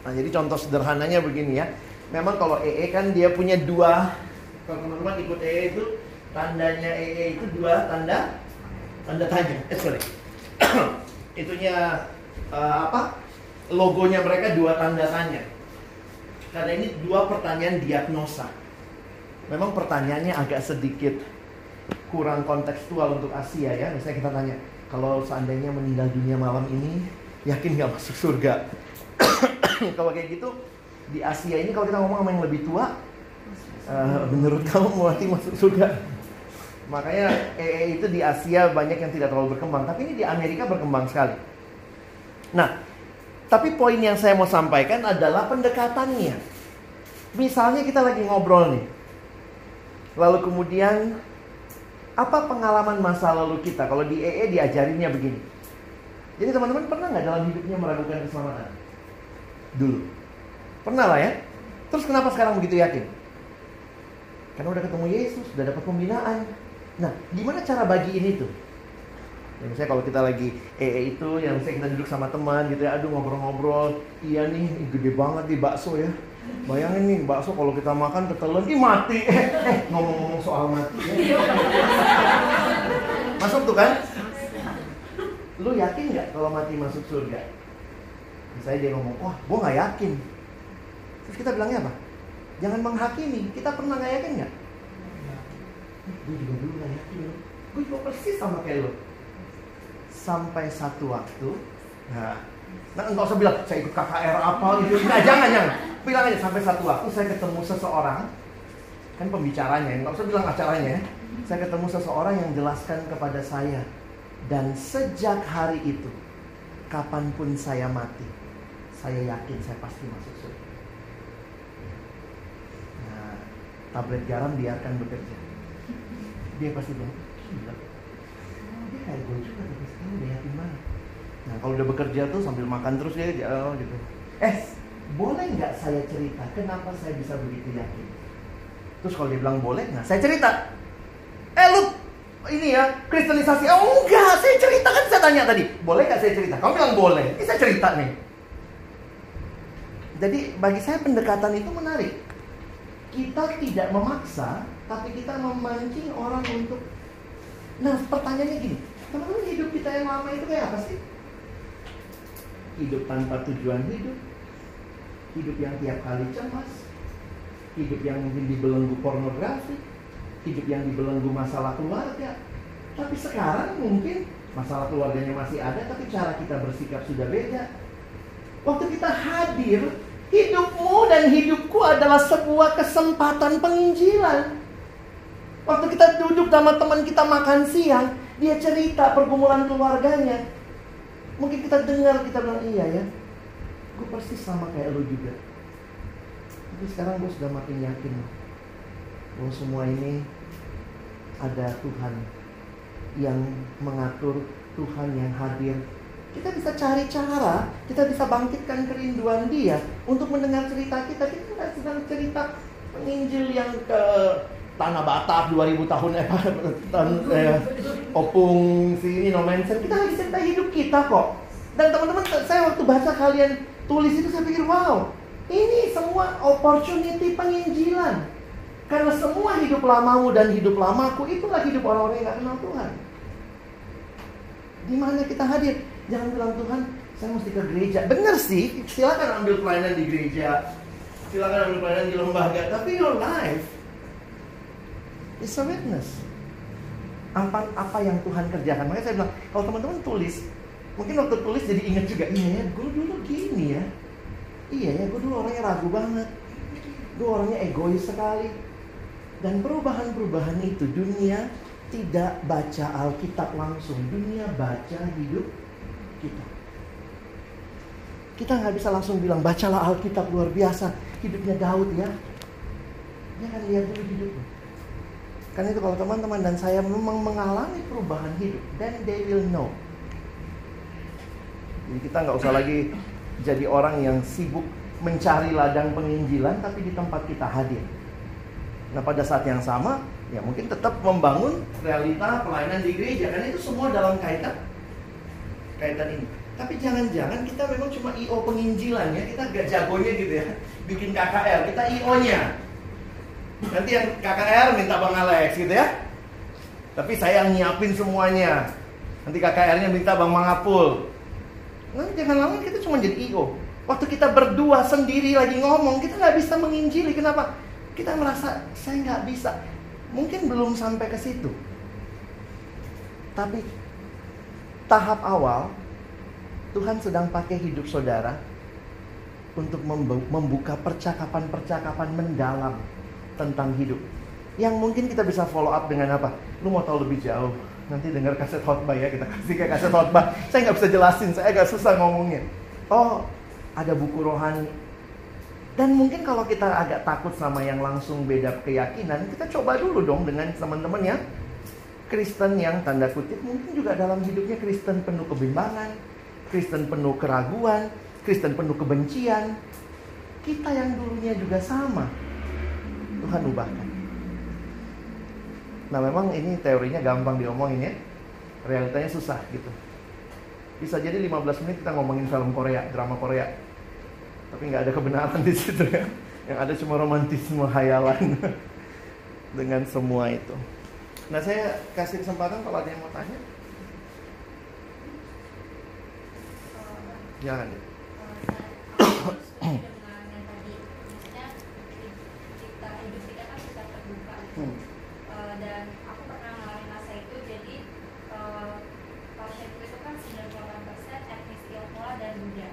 Nah, jadi contoh sederhananya begini ya. Memang kalau EE kan dia punya dua kalau teman-teman ikut EE itu tandanya EE itu dua tanda tanda tanya. Eh sorry. Itunya uh, apa? Logonya mereka dua tanda tanya. Karena ini dua pertanyaan diagnosa. Memang pertanyaannya agak sedikit kurang kontekstual untuk Asia ya. Misalnya kita tanya, kalau seandainya meninggal dunia malam ini, yakin nggak masuk surga? kalau kayak gitu di Asia ini kalau kita ngomong sama yang lebih tua, uh, menurut kamu mau masuk surga? Makanya EE itu di Asia banyak yang tidak terlalu berkembang, tapi ini di Amerika berkembang sekali. Nah, tapi poin yang saya mau sampaikan adalah pendekatannya. Misalnya kita lagi ngobrol nih, lalu kemudian apa pengalaman masa lalu kita? Kalau di EE diajarinnya begini. Jadi teman-teman pernah nggak dalam hidupnya meragukan keselamatan? Dulu. Pernah lah ya. Terus kenapa sekarang begitu yakin? Karena udah ketemu Yesus, udah dapat pembinaan. Nah, gimana cara bagi ini tuh? Ya, misalnya kalau kita lagi EE itu, yang misalnya kita duduk sama teman gitu ya, aduh ngobrol-ngobrol, iya nih, gede banget nih bakso ya. Bayangin nih bakso kalau kita makan ketelan, ih mati. Eh, eh ngomong-ngomong soal mati. Masuk tuh kan? Lu yakin nggak kalau mati masuk surga? Misalnya dia ngomong, wah gue nggak yakin. Terus kita bilangnya apa? Jangan menghakimi. Kita pernah nggak yakin nggak? Gue juga dulu nggak yakin loh. Gue juga persis sama kayak lo. Sampai satu waktu, nah, nah nggak usah bilang saya ikut KKR apa gitu. Nah, jangan jangan. Bilang aja sampai satu waktu saya ketemu seseorang, kan pembicaranya, nggak usah bilang acaranya. ya. Saya ketemu seseorang yang jelaskan kepada saya dan sejak hari itu, kapan pun saya mati, saya yakin saya pasti masuk surga. Nah, tablet garam biarkan bekerja. Dia pasti bilang, gila. Oh, dia kayak gue juga, tapi sekarang udah yakin banget. Nah, kalau udah bekerja tuh sambil makan terus dia oh, gitu. Eh, boleh nggak saya cerita kenapa saya bisa begitu yakin? Terus kalau dia bilang boleh, nah saya cerita. Eh lu ini ya kristenisasi oh enggak saya cerita kan saya tanya tadi boleh nggak saya cerita kamu bilang boleh ini saya cerita nih jadi bagi saya pendekatan itu menarik kita tidak memaksa tapi kita memancing orang untuk nah pertanyaannya gini teman-teman hidup kita yang lama itu kayak apa sih hidup tanpa tujuan hidup, hidup yang tiap kali cemas, hidup yang mungkin dibelenggu pornografi, hidup yang dibelenggu masalah keluarga. Tapi sekarang mungkin masalah keluarganya masih ada, tapi cara kita bersikap sudah beda. Waktu kita hadir, hidupmu dan hidupku adalah sebuah kesempatan penginjilan. Waktu kita duduk sama teman kita makan siang, dia cerita pergumulan keluarganya. Mungkin kita dengar, kita bilang iya ya. Gue persis sama kayak lo juga. Tapi sekarang gue sudah makin yakin bahwa semua ini ada Tuhan yang mengatur, Tuhan yang hadir. Kita bisa cari cara, kita bisa bangkitkan kerinduan dia untuk mendengar cerita kita. Kita nggak sedang cerita penginjil yang ke Tanah Batak 2000 tahun eh, tan, eh opung sini no mention. Kita lagi cerita hidup kita kok. Dan teman-teman saya waktu baca kalian tulis itu saya pikir wow, ini semua opportunity penginjilan. Karena semua hidup lamamu dan hidup lamaku itulah hidup orang-orang yang gak kenal Tuhan. Di mana kita hadir? Jangan bilang Tuhan, saya mesti ke gereja. Bener sih, silakan ambil pelayanan di gereja. Silakan ambil pelayanan di lembaga. Tapi your life is a witness. Apa, apa yang Tuhan kerjakan. Makanya saya bilang, kalau teman-teman tulis, mungkin waktu tulis jadi ingat juga, iya ya, gue dulu gini ya. Iya ya, gue dulu orangnya ragu banget. Gue orangnya egois sekali. Dan perubahan-perubahan itu dunia tidak baca Alkitab langsung, dunia baca hidup kita. Kita nggak bisa langsung bilang bacalah Alkitab luar biasa, hidupnya Daud ya. Dia akan lihat dulu hidupnya. Karena itu kalau teman-teman dan saya memang mengalami perubahan hidup, then they will know. Jadi kita nggak usah lagi jadi orang yang sibuk mencari ladang penginjilan, tapi di tempat kita hadir. Nah pada saat yang sama, ya mungkin tetap membangun realita pelayanan di gereja, karena itu semua dalam kaitan kaitan ini. Tapi jangan-jangan kita memang cuma IO penginjilan ya, kita gak jagonya gitu ya, bikin KKR, kita IO-nya. Nanti yang KKR minta Bang Alex gitu ya. Tapi saya yang nyiapin semuanya. Nanti KKR-nya minta Bang Mangapul. Nah, jangan lama kita cuma jadi IO. Waktu kita berdua sendiri lagi ngomong, kita nggak bisa menginjili. Kenapa? Kita merasa saya nggak bisa. Mungkin belum sampai ke situ. Tapi tahap awal Tuhan sedang pakai hidup saudara untuk membuka percakapan-percakapan mendalam tentang hidup. Yang mungkin kita bisa follow up dengan apa? Lu mau tahu lebih jauh? Nanti dengar kaset khotbah ya, kita kasih kayak kaset khotbah. Saya nggak bisa jelasin, saya agak susah ngomongnya. Oh, ada buku rohani. Dan mungkin kalau kita agak takut sama yang langsung beda keyakinan, kita coba dulu dong dengan teman-teman yang Kristen yang tanda kutip mungkin juga dalam hidupnya Kristen penuh kebimbangan, Kristen penuh keraguan, Kristen penuh kebencian. Kita yang dulunya juga sama. Tuhan ubahkan. Nah memang ini teorinya gampang diomongin ya. Realitanya susah gitu. Bisa jadi 15 menit kita ngomongin film Korea, drama Korea. Tapi nggak ada kebenaran di situ ya. Yang ada cuma romantisme hayalan dengan semua itu. Nah saya kasih kesempatan kalau ada yang mau tanya. Jangan. Ya. Hmm. Uh, dan aku pernah mengalami masa itu jadi uh, pasienku itu kan 98% etnis Tionghoa dan Buddha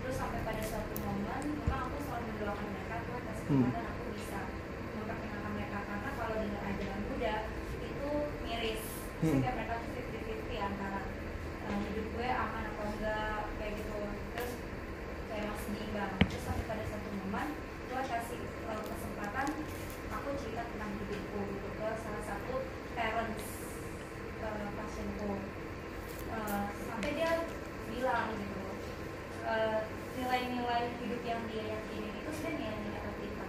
terus sampai pada suatu momen memang aku selalu mendoakan mereka Tuhan kasih Hmm. kesempatan aku bisa memperkenalkan mereka karena kalau dengan ajaran Buddha itu miris Hmm. sehingga mereka tuh 50-50 antara uh, hidup gue aman atau enggak kayak gitu terus kayak masih seimbang terus sampai pada satu momen Tuhan kasih uh, kesempatan aku cerita tentang hidupku gitu ke salah satu parents uh, pasienku Uh, sampai dia bilang gitu uh, nilai-nilai hidup yang dia yakini itu sebenarnya nilai-nilai kita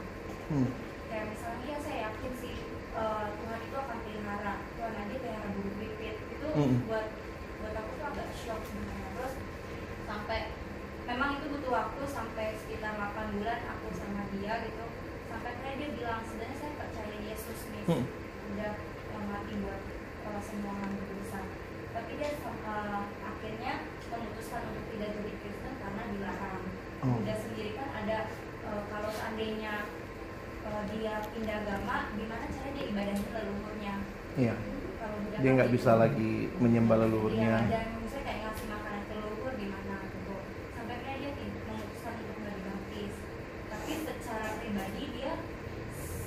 Hmm. kayak misalnya ya saya yakin sih uh, Tuhan itu akan pelihara Tuhan aja pelihara burung pipit itu Mm. buat buat aku tuh agak shock sebenarnya terus sampai memang itu butuh waktu sampai sekitar 8 bulan aku sama dia gitu sampai akhirnya dia bilang sebenarnya saya percaya Yesus nih Hmm. udah uh, mati buat uh, semua orang berdosa tapi dia uh, akhirnya memutuskan untuk tidak jadi dia pindah agama gimana cara dia ibadah ke leluhurnya Iya. kalau budak Dia nggak itu- bisa lagi menyembah leluhurnya. Iya, dan misalnya kayak ngasih makanan ke leluhur gimana gitu sampai akhirnya dia tidak memutuskan untuk nggak dibaptis tapi secara pribadi dia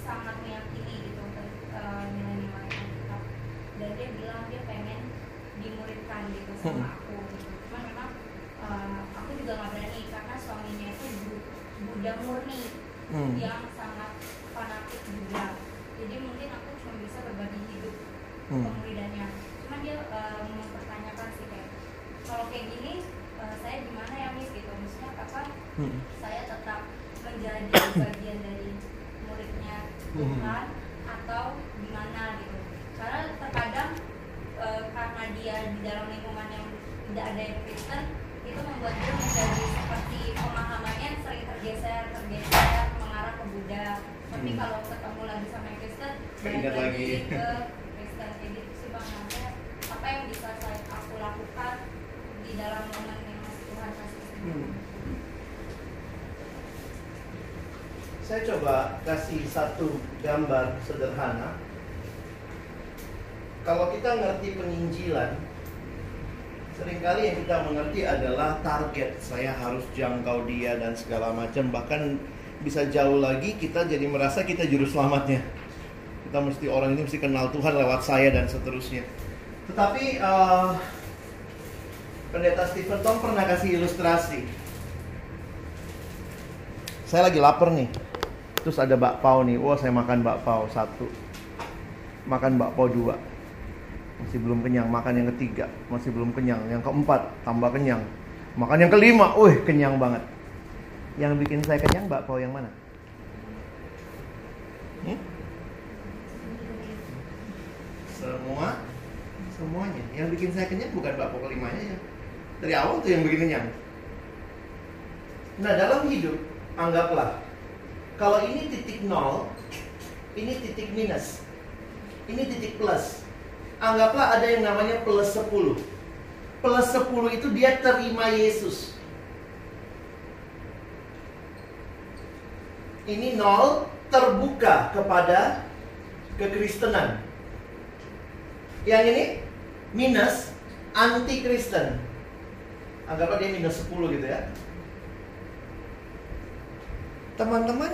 sangat meyakini gitu eh, nilai-nilai Alkitab dan dia bilang dia pengen dimuridkan gitu sama Hmm. aku gitu. cuman memang eh, aku juga nggak berani karena suaminya itu bu- Buddha murni Hmm. yang sangat fanatik juga jadi mungkin aku cuma bisa berbagi hidup Hmm. pemuridannya cuman dia eh, mempertanyakan sih kayak kalau kayak gini eh, saya gimana ya mis gitu maksudnya apa Hmm. saya tetap menjadi bagian dari muridnya Tuhan atau gimana gitu karena terkadang eh, karena dia di dalam lingkungan yang tidak ada yang Kristen itu membuat dia menjadi seperti pemahamannya sering tergeser tergeser mengarah ke Buddha tapi Hmm. kalau ketemu lagi sama yang Balik lagi. ke gitu sih bang Namanya, apa yang bisa saya aku lakukan di dalam momen yang Tuhan kasih Hmm. Saya coba kasih satu gambar sederhana. Kalau kita ngerti penginjilan, sering kali yang kita mengerti adalah target. Saya harus jangkau dia dan segala macam. Bahkan bisa jauh lagi kita jadi merasa kita juru selamatnya. Kita mesti orang ini mesti kenal Tuhan lewat saya dan seterusnya. Tetapi eh, pendeta Stephen Tom pernah kasih ilustrasi. Saya lagi lapar nih. Terus ada bakpao nih. Wah, saya makan bakpao satu. Makan bakpao dua. Masih belum kenyang. Makan yang ketiga. Masih belum kenyang. Yang keempat, tambah kenyang. Makan yang kelima. Wih, kenyang banget. Yang bikin saya kenyang bakpao yang mana? Hmm? Semua semuanya. Yang bikin saya kenyang bukan bakpao kelimanya ya. Dari awal tuh yang bikin kenyang. Nah, dalam hidup anggaplah kalau ini titik nol, ini titik minus. Ini titik plus. Anggaplah ada yang namanya plus 10. Plus 10 itu dia terima Yesus. Ini nol terbuka kepada kekristenan. Yang ini minus anti Kristen. Anggaplah dia minus 10 gitu ya. Teman-teman,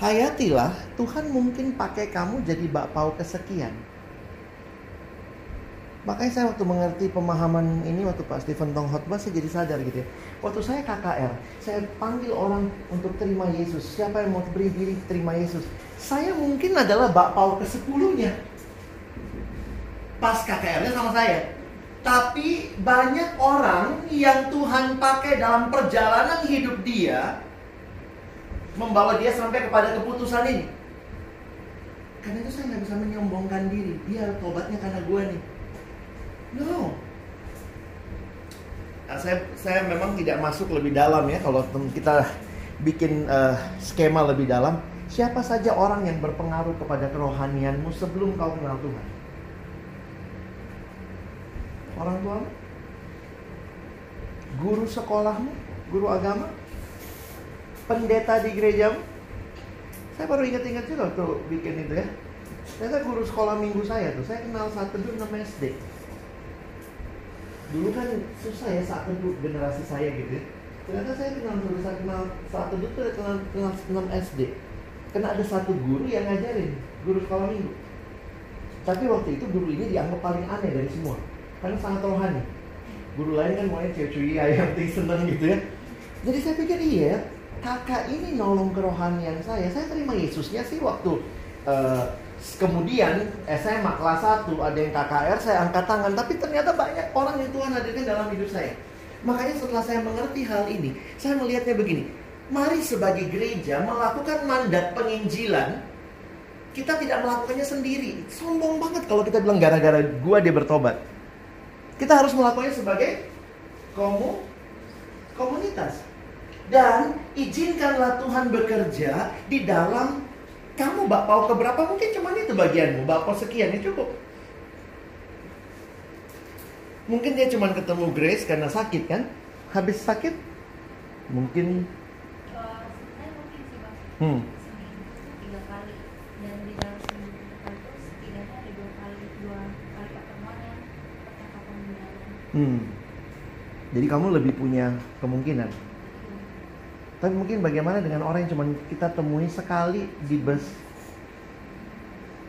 hayatilah Tuhan mungkin pakai kamu jadi bakpao kesekian. Makanya saya waktu mengerti pemahaman ini waktu Pak Stephen Tong khotbah saya jadi sadar gitu ya. Waktu saya KKR, saya panggil orang untuk terima Yesus. Siapa yang mau beri diri terima Yesus? Saya mungkin adalah bakpao ke-10-nya. Pas KKR-nya sama saya. Tapi banyak orang yang Tuhan pakai dalam perjalanan hidup dia membawa dia sampai kepada keputusan ini. Karena itu saya nggak bisa menyombongkan diri. Dia tobatnya karena gue nih. No. Nah, saya saya memang tidak masuk lebih dalam ya kalau kita bikin eh, skema lebih dalam. Siapa saja orang yang berpengaruh kepada kerohanianmu sebelum kau kenal Tuhan? Orang tuamu? Guru sekolahmu? Guru agama? pendeta di gerejamu. Saya baru ingat-ingat juga tuh bikin itu ya. Ternyata guru sekolah minggu saya tuh, saya kenal saat teduh 6 SD. Dulu kan susah ya saat teduh generasi saya gitu ya. Ternyata saya kenal dulu saya kenal saat teduh tuh kenal, kenal 6 SD. Karena ada satu guru yang ngajarin, guru sekolah minggu. Tapi waktu itu guru ini dianggap paling aneh dari semua. Karena sangat rohani. Guru lain kan maunya cewek-cewek yang penting seneng gitu ya. Jadi saya pikir iya, kakak ini nolong kerohanian saya. Saya terima Yesusnya sih waktu eh, kemudian SMA kelas 1 ada yang KKR saya angkat tangan tapi ternyata banyak orang yang Tuhan hadirkan dalam hidup saya. Makanya setelah saya mengerti hal ini, saya melihatnya begini. Mari sebagai gereja melakukan mandat penginjilan kita tidak melakukannya sendiri. Sombong banget kalau kita bilang gara-gara gua dia bertobat. Kita harus melakukannya sebagai komu komunitas. Dan izinkanlah Tuhan bekerja di dalam kamu bakpao keberapa mungkin cuma itu bagianmu, bakpao sekian ya cukup. Mungkin dia cuma ketemu Grace karena sakit kan? Habis sakit mungkin Eh, hmm, Hmm. Jadi kamu lebih punya kemungkinan. Tapi mungkin bagaimana dengan orang yang cuma kita temui sekali di bus?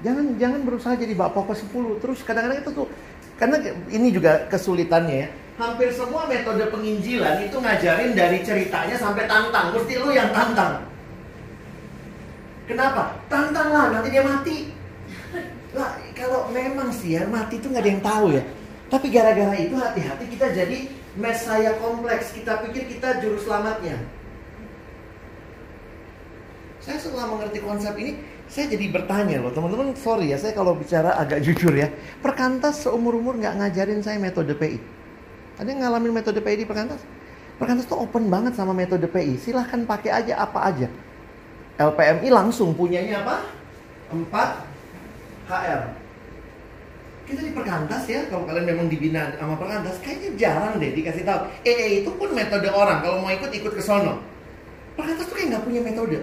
Jangan jangan berusaha jadi bapak ke 10. Terus kadang-kadang itu tuh karena ini juga kesulitannya ya. Hampir semua metode penginjilan itu ngajarin dari ceritanya sampai tantang. Mesti lu yang tantang. Kenapa? Tantang lah, nanti dia mati. Lah, kalau memang sih ya, mati itu nggak ada yang tahu ya. Tapi gara-gara itu hati-hati kita jadi mesaya kompleks. Kita pikir kita juru selamatnya. Saya setelah mengerti konsep ini, saya jadi bertanya loh, teman-teman. Sorry ya, saya kalau bicara agak jujur ya. Perkantas seumur-umur nggak ngajarin saya metode PI. Ada yang ngalamin metode PI di Perkantas? Perkantas tuh open banget sama metode PI. Silahkan pakai aja apa aja. LPMI langsung punyanya apa? 4 HR. Kita di Perkantas ya, kalau kalian memang dibina sama Perkantas, kayaknya jarang deh dikasih tahu. EE itu pun metode orang, kalau mau ikut ikut ke sono. Perkantas tuh kayak nggak punya metode.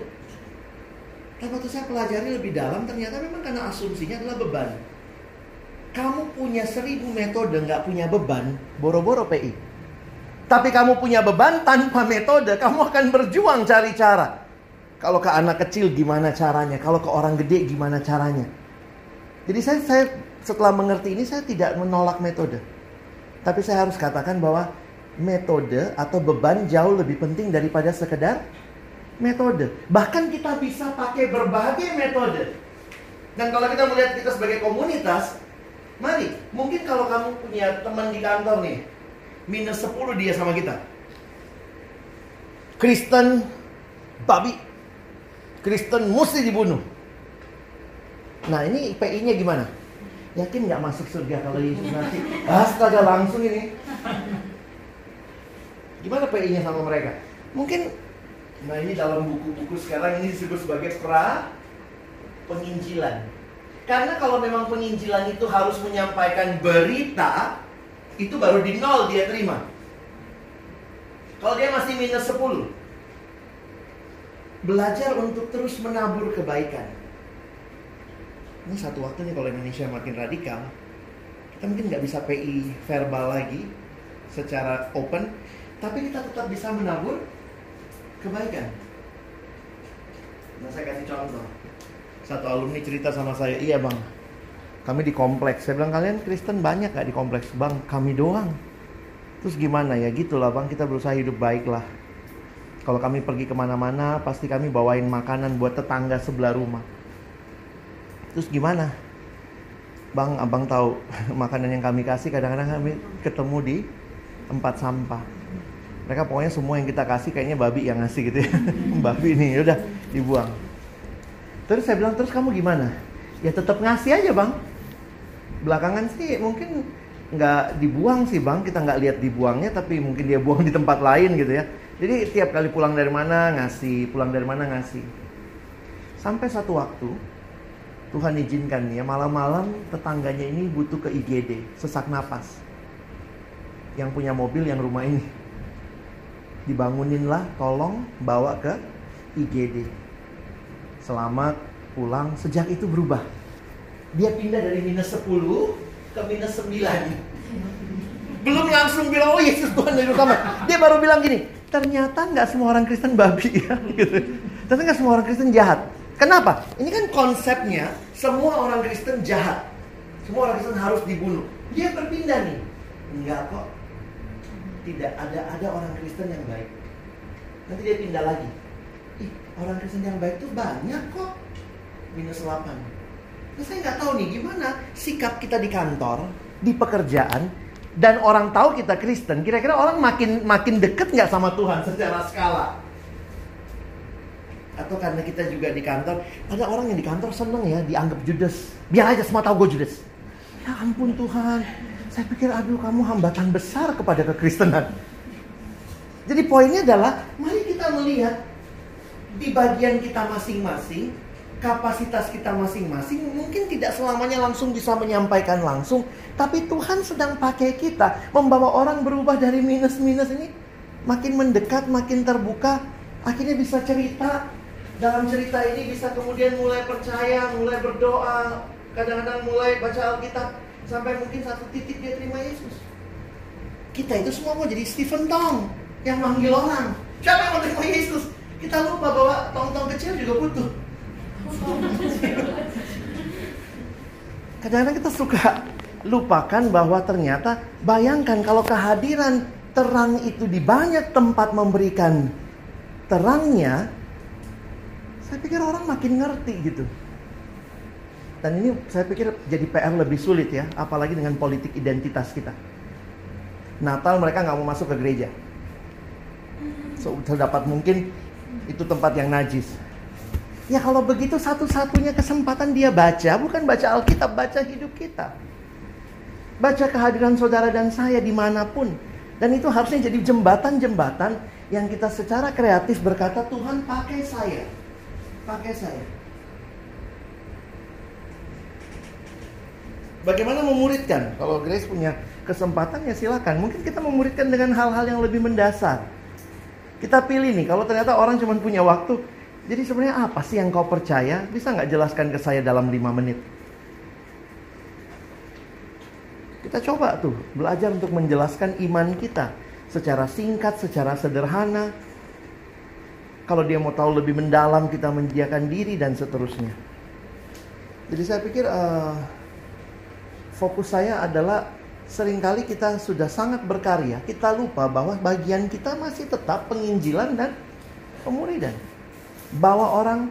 Tapi waktu saya pelajari lebih dalam, ternyata memang karena asumsinya adalah beban. Kamu punya seribu metode, nggak punya beban, boro-boro PI. Tapi kamu punya beban tanpa metode, kamu akan berjuang cari cara. Kalau ke anak kecil gimana caranya, kalau ke orang gede gimana caranya. Jadi saya, saya setelah mengerti ini saya tidak menolak metode. Tapi saya harus katakan bahwa metode atau beban jauh lebih penting daripada sekedar metode. Bahkan kita bisa pakai berbagai metode. Dan kalau kita melihat kita sebagai komunitas, mari, mungkin kalau kamu punya teman di kantor nih, minus 10 dia sama kita. Kristen babi. Kristen mesti dibunuh. Nah ini PI-nya gimana? Yakin nggak masuk surga kalau Yesus nanti? Astaga langsung ini. Gimana PI-nya sama mereka? Mungkin Nah ini dalam buku-buku sekarang ini disebut sebagai pra penginjilan. Karena kalau memang penginjilan itu harus menyampaikan berita, itu baru di nol dia terima. Kalau dia masih minus 10. Belajar untuk terus menabur kebaikan. Ini satu waktu nih kalau Indonesia makin radikal, kita mungkin nggak bisa PI verbal lagi secara open, tapi kita tetap bisa menabur kebaikan. Nah, saya kasih contoh. Satu alumni cerita sama saya, iya bang, kami di kompleks. Saya bilang kalian Kristen banyak gak di kompleks? Bang, kami doang. Terus gimana ya? Gitulah bang, kita berusaha hidup baik lah. Kalau kami pergi ke mana-mana, pasti kami bawain makanan buat tetangga sebelah rumah. Terus gimana? Bang, abang tahu makanan yang kami kasih kadang-kadang kami ketemu di tempat sampah. Mereka pokoknya semua yang kita kasih kayaknya babi yang ngasih gitu ya. Babi nih udah dibuang. Terus saya bilang terus kamu gimana? Ya tetap ngasih aja bang. Belakangan sih mungkin nggak dibuang sih bang. Kita nggak lihat dibuangnya tapi mungkin dia buang di tempat lain gitu ya. Jadi tiap kali pulang dari mana ngasih pulang dari mana ngasih. Sampai satu waktu Tuhan izinkan ya malam-malam tetangganya ini butuh ke IGD sesak napas. Yang punya mobil yang rumah ini. Dibanguninlah tolong bawa ke IGD selamat pulang. Sejak itu berubah. Dia pindah dari minus 10 ke minus 9 belum langsung bilang oh Yesus Tuhan dari utama dia baru bilang gini ternyata nggak semua orang Kristen babi. Ya gitu. ternyata nggak semua orang Kristen jahat kenapa ini kan konsepnya semua orang Kristen jahat semua orang Kristen harus dibunuh dia berpindah nih enggak kok tidak ada ada orang Kristen yang baik. Nanti dia pindah lagi. Ih, orang Kristen yang baik tuh banyak kok. Minus 8. Nah, saya nggak tahu nih gimana sikap kita di kantor, di pekerjaan, dan orang tahu kita Kristen. Kira-kira orang makin makin deket nggak sama Tuhan secara skala? Atau karena kita juga di kantor, ada orang yang di kantor seneng ya dianggap Judas. Biar aja semua tahu gue Judas. Ya ampun Tuhan, saya pikir aduh kamu hambatan besar kepada kekristenan. Jadi poinnya adalah mari kita melihat di bagian kita masing-masing, kapasitas kita masing-masing mungkin tidak selamanya langsung bisa menyampaikan langsung, tapi Tuhan sedang pakai kita membawa orang berubah dari minus-minus ini makin mendekat, makin terbuka, akhirnya bisa cerita. Dalam cerita ini bisa kemudian mulai percaya, mulai berdoa, kadang-kadang mulai baca Alkitab sampai mungkin satu titik dia terima Yesus. Kita itu semua mau jadi Stephen Tong yang manggil orang. Siapa yang mau terima Yesus? Kita lupa bahwa tong-tong kecil juga butuh. Kadang-kadang kita suka lupakan bahwa ternyata bayangkan kalau kehadiran terang itu di banyak tempat memberikan terangnya, saya pikir orang makin ngerti gitu. Dan ini saya pikir jadi PR lebih sulit ya, apalagi dengan politik identitas kita. Natal mereka nggak mau masuk ke gereja. So, terdapat mungkin itu tempat yang najis. Ya kalau begitu satu-satunya kesempatan dia baca, bukan baca Alkitab, baca hidup kita. Baca kehadiran saudara dan saya di mana pun. Dan itu harusnya jadi jembatan-jembatan yang kita secara kreatif berkata, Tuhan pakai saya. Pakai saya. Bagaimana memuridkan? Kalau Grace punya kesempatan ya silakan. Mungkin kita memuridkan dengan hal-hal yang lebih mendasar. Kita pilih nih, kalau ternyata orang cuma punya waktu, jadi sebenarnya apa sih yang kau percaya? Bisa nggak jelaskan ke saya dalam lima menit? Kita coba tuh belajar untuk menjelaskan iman kita secara singkat, secara sederhana. Kalau dia mau tahu lebih mendalam, kita menyediakan diri dan seterusnya. Jadi saya pikir uh, fokus saya adalah sering kali kita sudah sangat berkarya, kita lupa bahwa bagian kita masih tetap penginjilan dan pemuridan. Bawa orang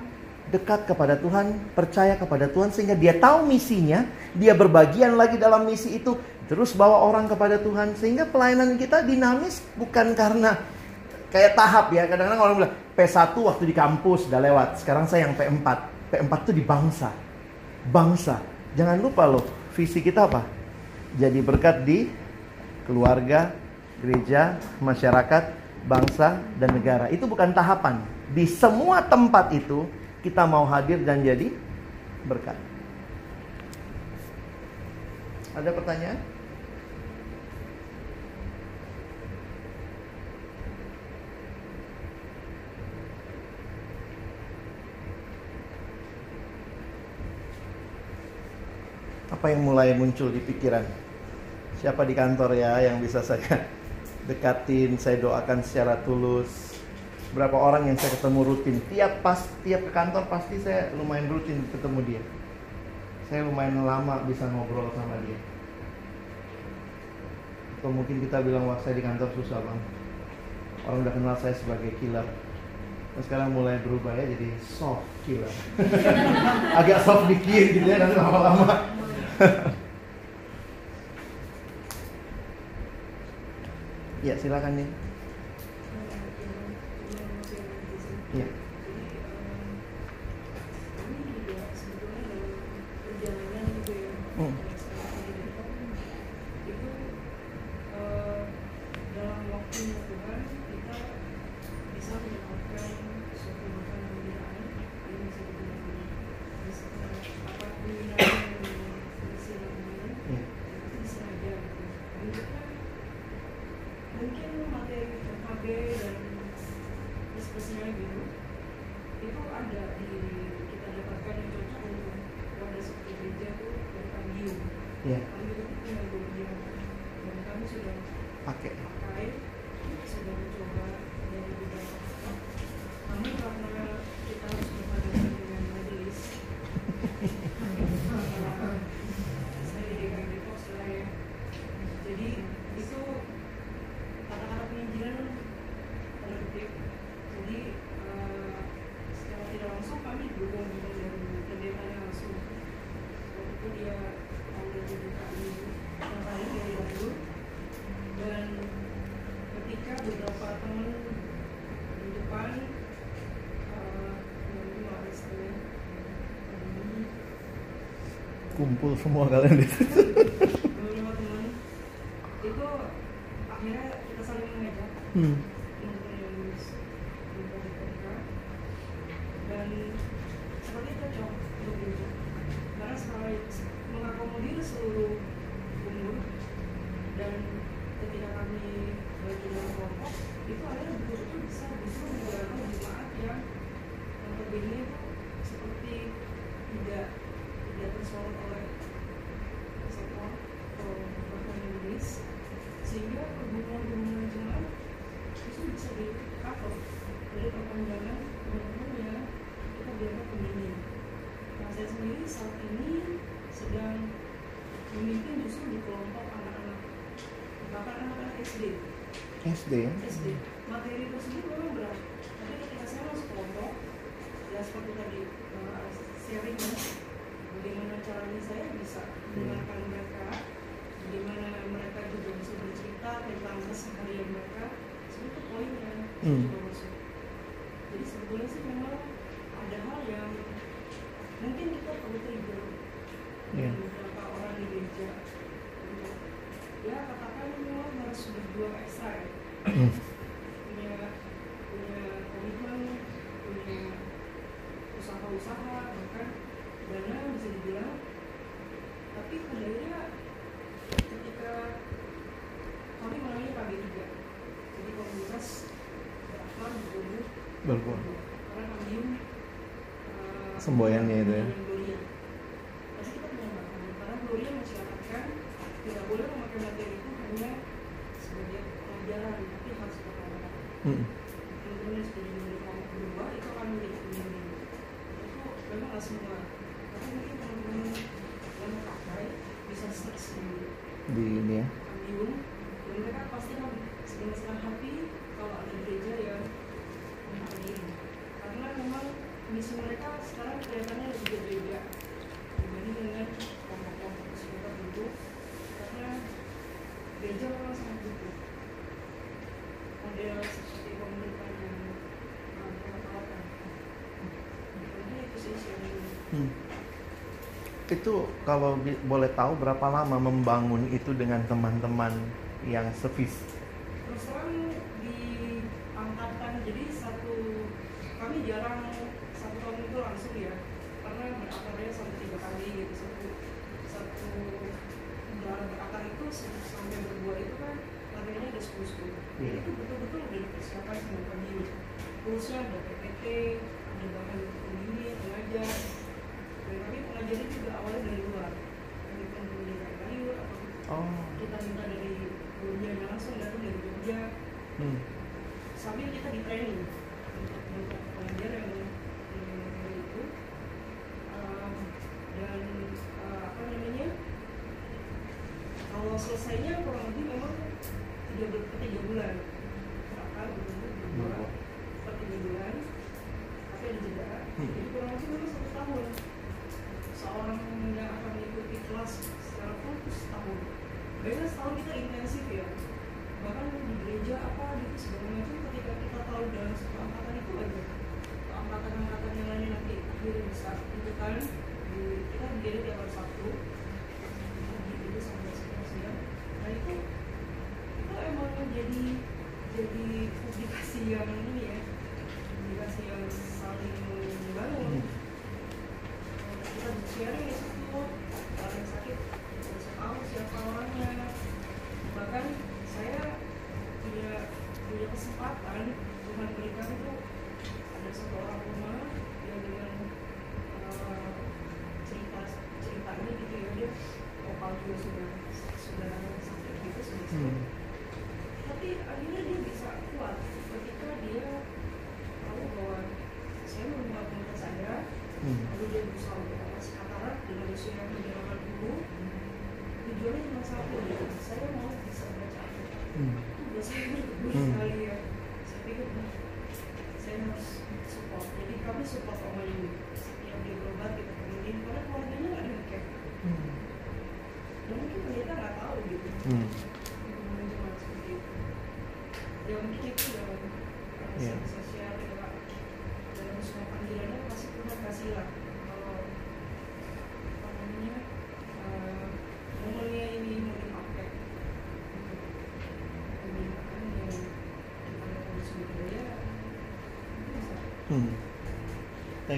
dekat kepada Tuhan, percaya kepada Tuhan sehingga dia tahu misinya, dia berbagian lagi dalam misi itu, terus bawa orang kepada Tuhan sehingga pelayanan kita dinamis bukan karena kayak tahap ya. Kadang-kadang orang bilang P1 waktu di kampus udah lewat, sekarang saya yang P4. P4 itu di bangsa. Bangsa. Jangan lupa loh, visi kita apa? jadi berkat di keluarga, gereja, masyarakat, bangsa, dan negara. Itu bukan tahapan. Di semua tempat itu kita mau hadir dan jadi berkat. Ada pertanyaan? Apa yang mulai muncul di pikiran? Siapa di kantor ya yang bisa saya dekatin, saya doakan secara tulus. Berapa orang yang saya ketemu rutin? Tiap pas tiap ke kantor pasti saya lumayan rutin ketemu dia. Saya lumayan lama bisa ngobrol sama dia. Atau mungkin kita bilang wah saya di kantor susah bang. Orang udah kenal saya sebagai killer. Nah, sekarang mulai berubah ya jadi soft killer. Agak soft dikit gitu ya nanti lama-lama ya silakan nih. Ya. Hmm. Semua kalian di situ. beberapa teman itu akhirnya kita saling mengajak Hmm. dan seperti cocok untuk gereja karena sekali mengakomodir seluruh umur dan ketika kami bagi dalam kelompok itu akhirnya betul-betul bisa justru menggunakan jemaat yang yang notabene itu seperti tidak tidak tersorot oleh atau bahasa Inggris sehingga perguruan-perguruan jalan itu bisa di cover dari perkembangan teman-teman yang kita biarkan pendidik nah saya sendiri saat ini sedang memimpin justru di kelompok anak-anak bahkan anak-anak SD SD ya? SD materi tersebut memang berat. Tapi ketika saya masuk kelompok ya seperti tadi uh, sharing ya, bagaimana caranya saya bisa iya. mendengarkan tentang keseharian mereka. Sebenarnya itu poinnya saya Hmm. juga masuk jadi sebetulnya sih memang ada hal yang mungkin kita perlu trigger. Dengan beberapa orang di gereja ya katakan memang harus berjuang ekstra ya Hmm. punya punya komitmen punya usaha-usaha bahkan dana bisa dibilang. Tapi kendalanya ketika mengalami KB3 jadi komunitas berakar karena uh, Semboyannya itu ya. dengan Gloria. Pasti kita menyamakan karena Gloria mensyaratkan tidak boleh memakai materi itu hanya sebagai pelajaran tapi harus berpengalaman Hmm. teman-teman yang sudah jadi dari kelompok kedua itu akan menjadi pembimbing itu memang nggak semua tapi mungkin teman-teman yang memakai bisa search di Di ini ya. Ambiun dan mereka pasti akan dengan senang hati kalau ada gereja yang memakai ini karena memang misi mereka sekarang kelihatannya lebih berbeda dibanding dengan kelompok-kelompok sekitar itu karena gereja memang sangat butuh model seperti pemerintahan yang uh, kita tawarkan. Jadi itu sih sharing Hmm. Itu kalau boleh tahu berapa lama membangun itu dengan teman-teman yang sevis? terus terang di angkatan jadi satu kami jarang satu tahun itu langsung ya karena berakarnya sampai tiga kali gitu satu satu dalam berakar itu sampai berbuah itu kan latihannya ada sepuluh sepuluh Iya. itu betul-betul udah dipersiapkan sama kami kursnya ada PPT ada bahkan pembimbing pengajar dan kami pengajarnya juga awalnya dari luar kami bukan pendidik kayu atau Oh. kita minta dari gurunya langsung datang dari Jogja Hmm. sambil kita di training untuk pengajar yang yang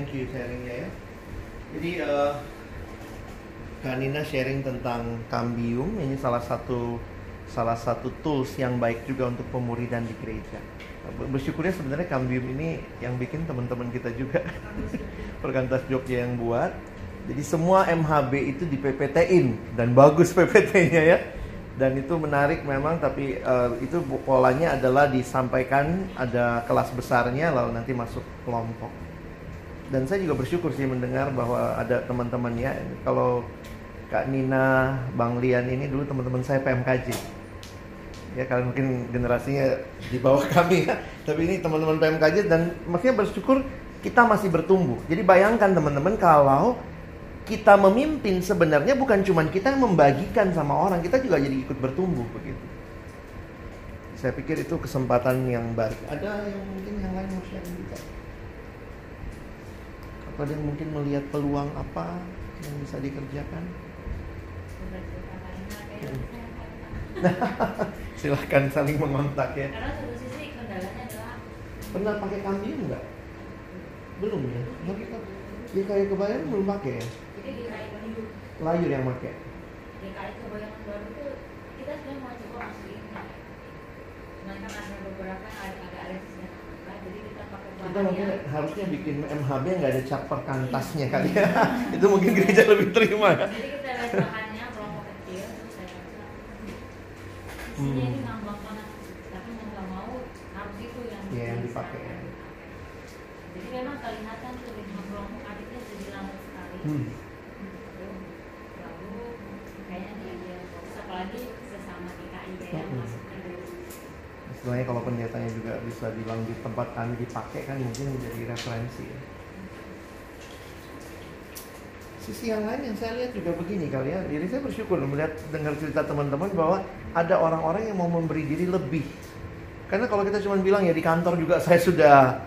You sharingnya ya. Jadi eh, Kak sharing tentang Cambium ini salah satu salah satu tools yang baik juga untuk pemuridan di gereja. Ber- Bersyukurnya sebenarnya Cambium ini yang bikin teman-teman kita juga Perkantas Jogja yang buat. Jadi semua MHB itu di PPT-in dan bagus PPT-nya ya. Dan itu menarik memang tapi eh, itu polanya adalah disampaikan ada kelas besarnya lalu nanti masuk kelompok. Dan saya juga bersyukur sih mendengar bahwa ada teman-teman ya kalau Kak Nina, Bang Lian ini dulu teman-teman saya PMKJ. ya kalian mungkin generasinya di bawah kami ya. Tapi ini teman-teman PMKJ dan maksudnya bersyukur kita masih bertumbuh. Jadi bayangkan teman-teman kalau kita memimpin sebenarnya bukan cuma kita yang membagikan sama orang, kita juga jadi ikut bertumbuh begitu. Saya pikir itu kesempatan yang baik. Ada yang mungkin yang lain mau share juga? Atau ada yang mungkin melihat peluang apa yang bisa dikerjakan? Silahkan saling mengontak ya. Karena satu sisi kendalanya adalah Pernah pakai kambium nggak? Belum ya? Nah, kita, ya kayak kebayang belum pakai ya? jadi Layur yang pakai. di KI kebayangan baru itu kita sebenarnya mau coba masukin. Cuman kan ada beberapa yang ada agak resisten kita mungkin harusnya bikin MHB nggak ada cap perkantasnya kali ya. itu mungkin gereja lebih terima ya. jadi kita lihat bahannya kelompok kecil terus saya rasa isinya Hmm. ini ngambang banget tapi mau nggak mau harus itu yang Iya, yang dipakai ya. jadi memang kelihatan lima kelompok adiknya jadi lama sekali Hmm. lalu kayaknya dia dia apalagi Istilahnya kalau pendetanya juga bisa bilang di tempat kami dipakai kan mungkin menjadi referensi ya. Sisi yang lain yang saya lihat juga begini kali ya. Jadi saya bersyukur melihat dengar cerita teman-teman bahwa ada orang-orang yang mau memberi diri lebih. Karena kalau kita cuma bilang ya di kantor juga saya sudah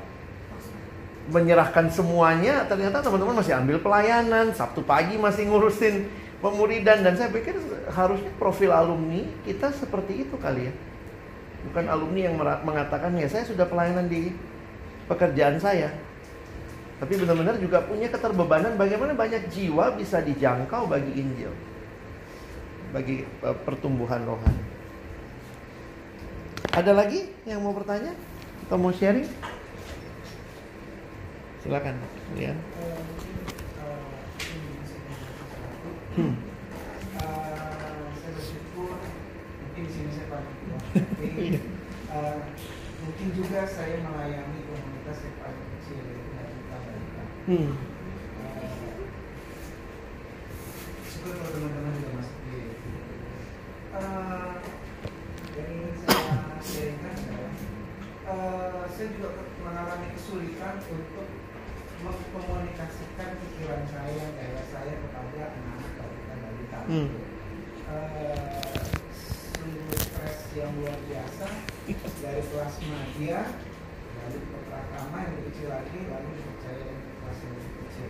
menyerahkan semuanya, ternyata teman-teman masih ambil pelayanan, Sabtu pagi masih ngurusin pemuridan dan saya pikir harusnya profil alumni kita seperti itu kali ya. Bukan alumni yang mengatakan ya saya sudah pelayanan di pekerjaan saya. Tapi benar-benar juga punya keterbebanan bagaimana banyak jiwa bisa dijangkau bagi Injil. Bagi eh, pertumbuhan rohani. Ada lagi yang mau bertanya atau mau sharing? Silakan, ya. Hmm. Juga saya melayani komunitas yang paling kecil dari kita Hmm. syukur kalau teman-teman juga masuk di Eh, yang ingin saya sharingkan adalah eh, saya juga mengalami kesulitan untuk mengkomunikasikan pikiran saya, gaya saya kepada anak-anak dari tamu. Hmm. Eh, sungguh stres yang luar biasa dari kelas media lalu ke pratama yang lebih kecil lagi lalu yang ke kelas yang lebih kecil.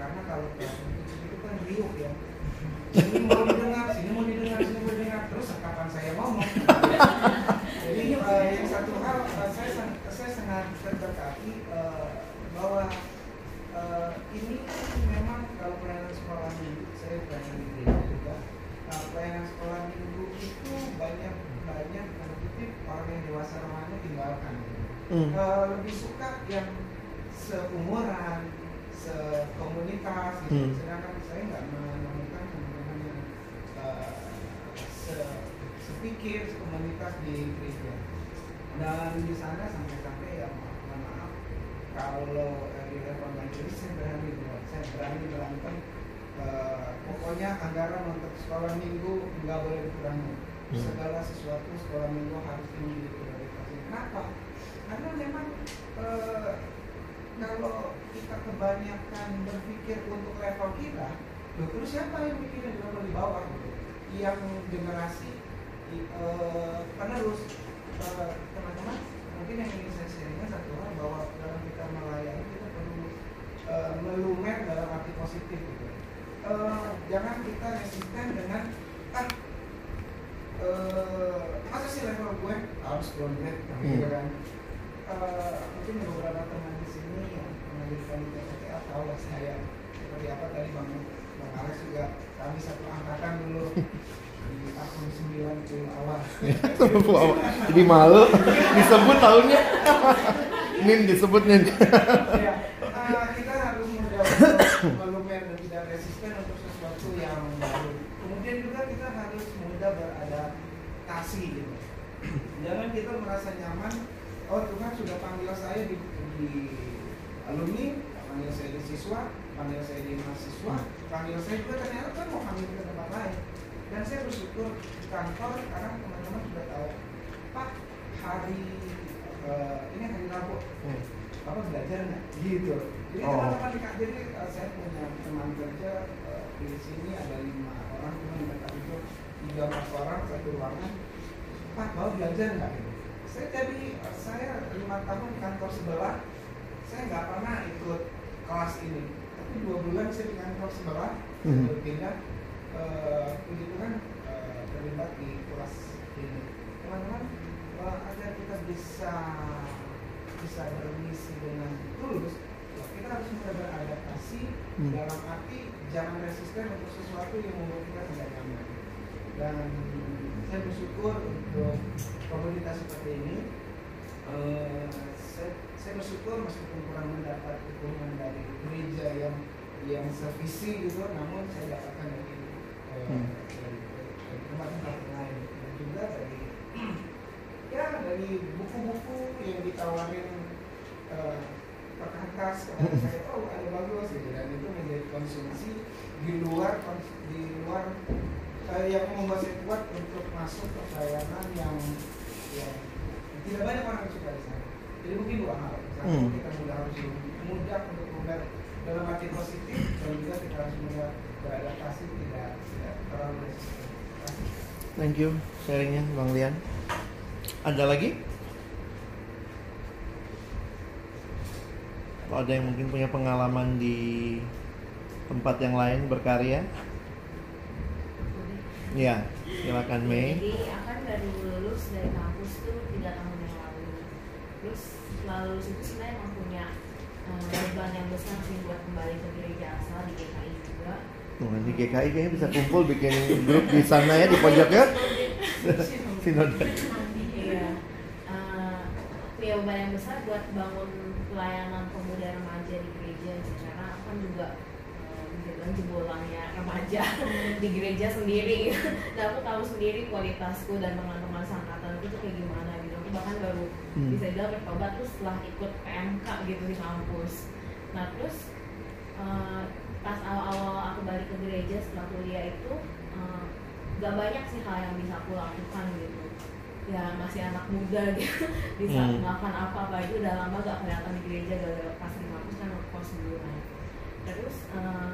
Karena kalau kelas yang kecil itu kan riuh ya. Sini mau didengar sini mau didengar sini mau didengar. Terus kapan saya ngomong? Jadi eh, yang satu hal eh, saya saya sangat terberkati eh, bahwa eh, ini memang kalau pelayanan sekolah minggu saya pelayanan di gereja juga nah, pelayanan sekolah minggu itu banyak banyak kutip orang yang dewasa rohani tinggalkan Hmm. Eh, lebih suka yang seumuran sekomunitas gitu. Hmm. sedangkan saya nggak menemukan teman-teman yang eh, se- sepikir sekomunitas di gereja dan di sana sampai-sampai ya maaf, mohon maaf kalau di level majelis saya berani saya berani berantem eh, pokoknya anggaran untuk sekolah minggu nggak boleh dikurangi. Hmm. segala sesuatu sekolah minggu harus tinggi prioritasnya kenapa? Karena memang eh, kalau kita kebanyakan berpikir untuk level kita loh, terus siapa yang mikirin level di bawah gitu? Yang generasi eh, penerus teman-teman mungkin yang ingin saya sharingkan satu hal bahwa dalam kita melayani kita perlu eh, melumer dalam arti positif gitu Eh, jangan kita resisten dengan ah eh, masa sih level gue? Harus downgrade gitu kan. Eh, mungkin beberapa teman di sini yang pernah jadi panitia PTA tahu lah saya seperti apa tadi bang bang Alex juga. Kami satu angkatan dulu di tahun 90 awal. Wow, jadi malu disebut tahunnya. Nin disebut Nin. ya, eh, kita harus mudah untuk melumer dan tidak resisten untuk sesuatu yang baru. Kemudian juga kita harus mudah beradaptasi gitu. Jangan kita merasa nyaman. Oh Tuhan sudah panggil saya di, di alumni, panggil saya di siswa, panggil saya di mahasiswa, panggil saya juga ternyata kan mau panggil ke tempat lain. dan saya bersyukur di kantor sekarang teman-teman sudah tahu pak hari eh, ini hari Rabu Hmm. apa belajar nggak gitu jadi Oh. teman-teman di kantor jadi eh, saya punya teman kerja eh, di sini ada lima orang cuma di tempat itu tiga empat orang satu ruangan pak mau belajar nggak gitu saya jadi saya lima tahun di kantor sebelah saya nggak pernah ikut kelas ini tapi dua bulan saya di kantor sebelah saya Mhm. berpindah eh, puji Tuhan eh, terlibat di kelas ini teman-teman eh, agar kita bisa bisa bermisi dengan tulus ya kita harus mulai beradaptasi Hmm. dalam arti jangan resisten untuk sesuatu yang membuat kita tidak nyaman dan saya bersyukur untuk komunitas seperti ini. Eh, saya, saya bersyukur meskipun kurang mendapat dukungan dari gereja yang yang sevisi gitu namun saya dapatkan dari eh, Hmm. dari, tempat-tempat lain. Dan juga dari ya dari buku-buku yang ditawarin eh, perkantas kepada saya oh ada bagus gitu. Dan itu menjadi konsumsi di luar di luar eh, yang membuat saya kuat untuk masuk ke pelayanan yang yang tidak banyak orang yang suka di sana. Jadi mungkin dua hal. Satu Hmm. kita mudah harus mudah untuk mudah dalam arti positif dan juga kita harus mudah beradaptasi tidak tidak terlalu resisten. Thank you sharingnya Bang Lian. Ada lagi? Kalau ada yang mungkin punya pengalaman di tempat yang lain berkarya? Ya, silakan Mei. Jadi akan dari lulus dari kampus tuh tiga tahun yang lalu. Terus setelah lulus itu sebenarnya emang punya eh, beban yang besar sih buat kembali ke gereja asal di GKI juga. Tuh, nanti GKI kayaknya bisa kumpul bikin grup di sana ya di pojok ya. Sinode. Iya. Eh, punya beban yang besar buat bangun pelayanan pemuda remaja bilang jebolannya remaja di gereja sendiri. Dan aku tahu sendiri kualitasku dan teman-teman sangkatan itu tuh kayak gimana gitu. Aku bahkan baru Hmm. bisa bilang bertobat tuh setelah ikut PMK gitu di kampus. Nah terus eh, pas awal-awal aku balik ke gereja setelah kuliah itu eh, gak banyak sih hal yang bisa aku lakukan gitu. Ya masih anak muda gitu. Bisa Hmm. melakukan apa-apa itu udah lama gak kelihatan di gereja gara pas di kampus kan kos dulu kan. Terus eh,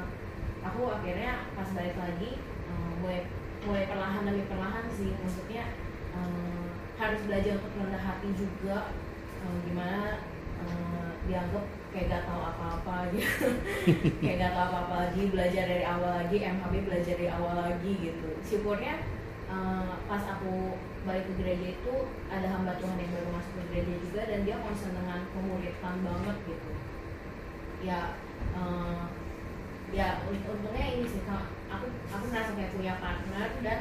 aku akhirnya pas balik lagi eh, mulai mulai perlahan demi perlahan sih. Maksudnya eh, harus belajar untuk rendah hati juga. Eh, gimana eh, dianggap kayak gak tahu apa-apa gitu. Kayak gak tahu apa-apa lagi belajar dari awal lagi MHB belajar dari awal lagi gitu. Syukurnya eh, pas aku balik ke gereja itu ada hamba Tuhan yang baru masuk ke gereja juga dan dia concern dengan pemuritan banget gitu. Ya eh, ya unt- untungnya ini sih aku aku merasa kayak punya partner dan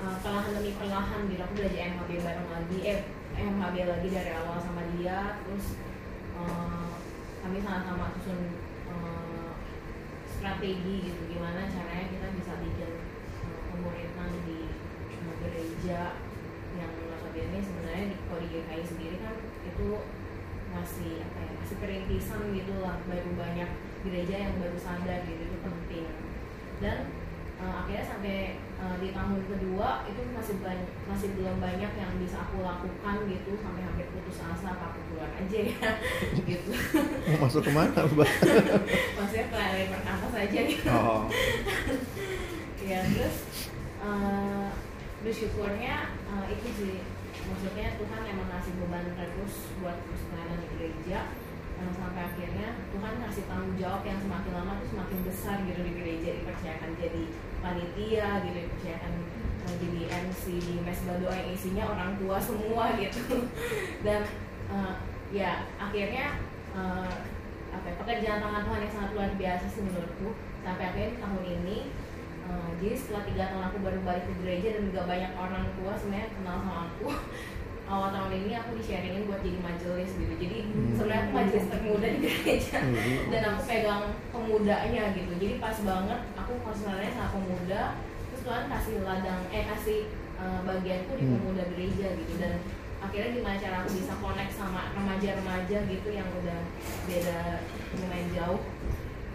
eh, perlahan demi perlahan gitu aku belajar MHB bareng lagi. Eh MHB lagi dari awal sama dia terus eh, kami sama-sama susun eh, strategi gitu gimana caranya kita bisa bikin pemuritan di eh, gereja yang notabene sebenarnya di kalau di GKI sendiri kan itu masih apa ya masih perintisan gitu lah baru banyak gereja yang baru sadar gitu itu penting. Dan eh, akhirnya sampai eh, di tahun kedua itu masih banyak masih belum banyak yang bisa aku lakukan gitu sampai hampir putus asa aku keluar aja ya gitu. Mau masuk ke mana, Mbak? maksudnya pelari pertama saja gitu. Oh, ya terus eh, bersyukurnya eh, itu sih. Maksudnya Tuhan emang ngasih beban terus buat terus pelayanan di gereja eh, sampai akhirnya Tuhan ngasih tanggung jawab yang semakin lama tuh semakin besar gitu di gereja dipercayakan jadi panitia gitu dipercayakan eh, jadi MC di mesbah doa yang isinya orang tua semua gitu. Dan eh, ya akhirnya eh, apa ya, pekerjaan tangan Tuhan yang sangat luar biasa sih menurutku. Sampai akhirnya tahun ini eh, jadi setelah tiga tahun aku baru balik ke gereja dan juga banyak orang tua sebenarnya kenal sama aku awal tahun ini aku di sharingin buat jadi majelis gitu. Jadi Hmm. sebenarnya aku majelis termuda di gereja. Hmm. dan aku pegang pemudanya gitu. Jadi pas banget aku konselernya sama pemuda. Terus Tuhan kasih ladang eh kasih eh, bagianku di Hmm. pemuda gereja gitu. Dan akhirnya gimana cara aku bisa connect sama remaja-remaja gitu yang udah beda lumayan jauh.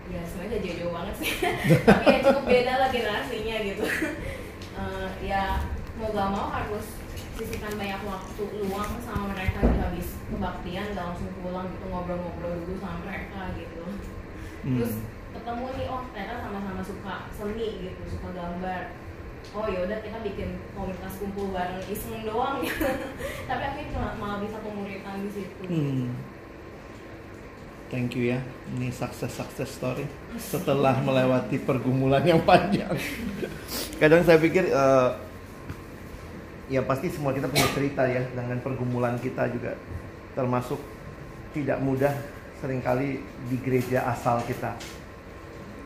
Ya sebenarnya gak jauh-jauh banget sih. Tapi ya cukup beda lah generasinya gitu. Eh, ya mau gak mau harus sisihkan banyak waktu luang sama mereka di habis kebaktian gak langsung pulang gitu ngobrol-ngobrol dulu sama mereka gitu Hmm. terus ketemu nih oh ternyata sama-sama suka seni gitu suka gambar oh yaudah kita bikin komunitas kumpul bareng iseng doang gitu tapi akhirnya cuma malah bisa pemuritan di situ Hmm. Thank you ya. Ini sukses sukses story setelah melewati pergumulan yang panjang. Kadang saya pikir eh, ya pasti semua kita punya cerita ya dengan pergumulan kita juga termasuk tidak mudah sering kali di gereja asal kita.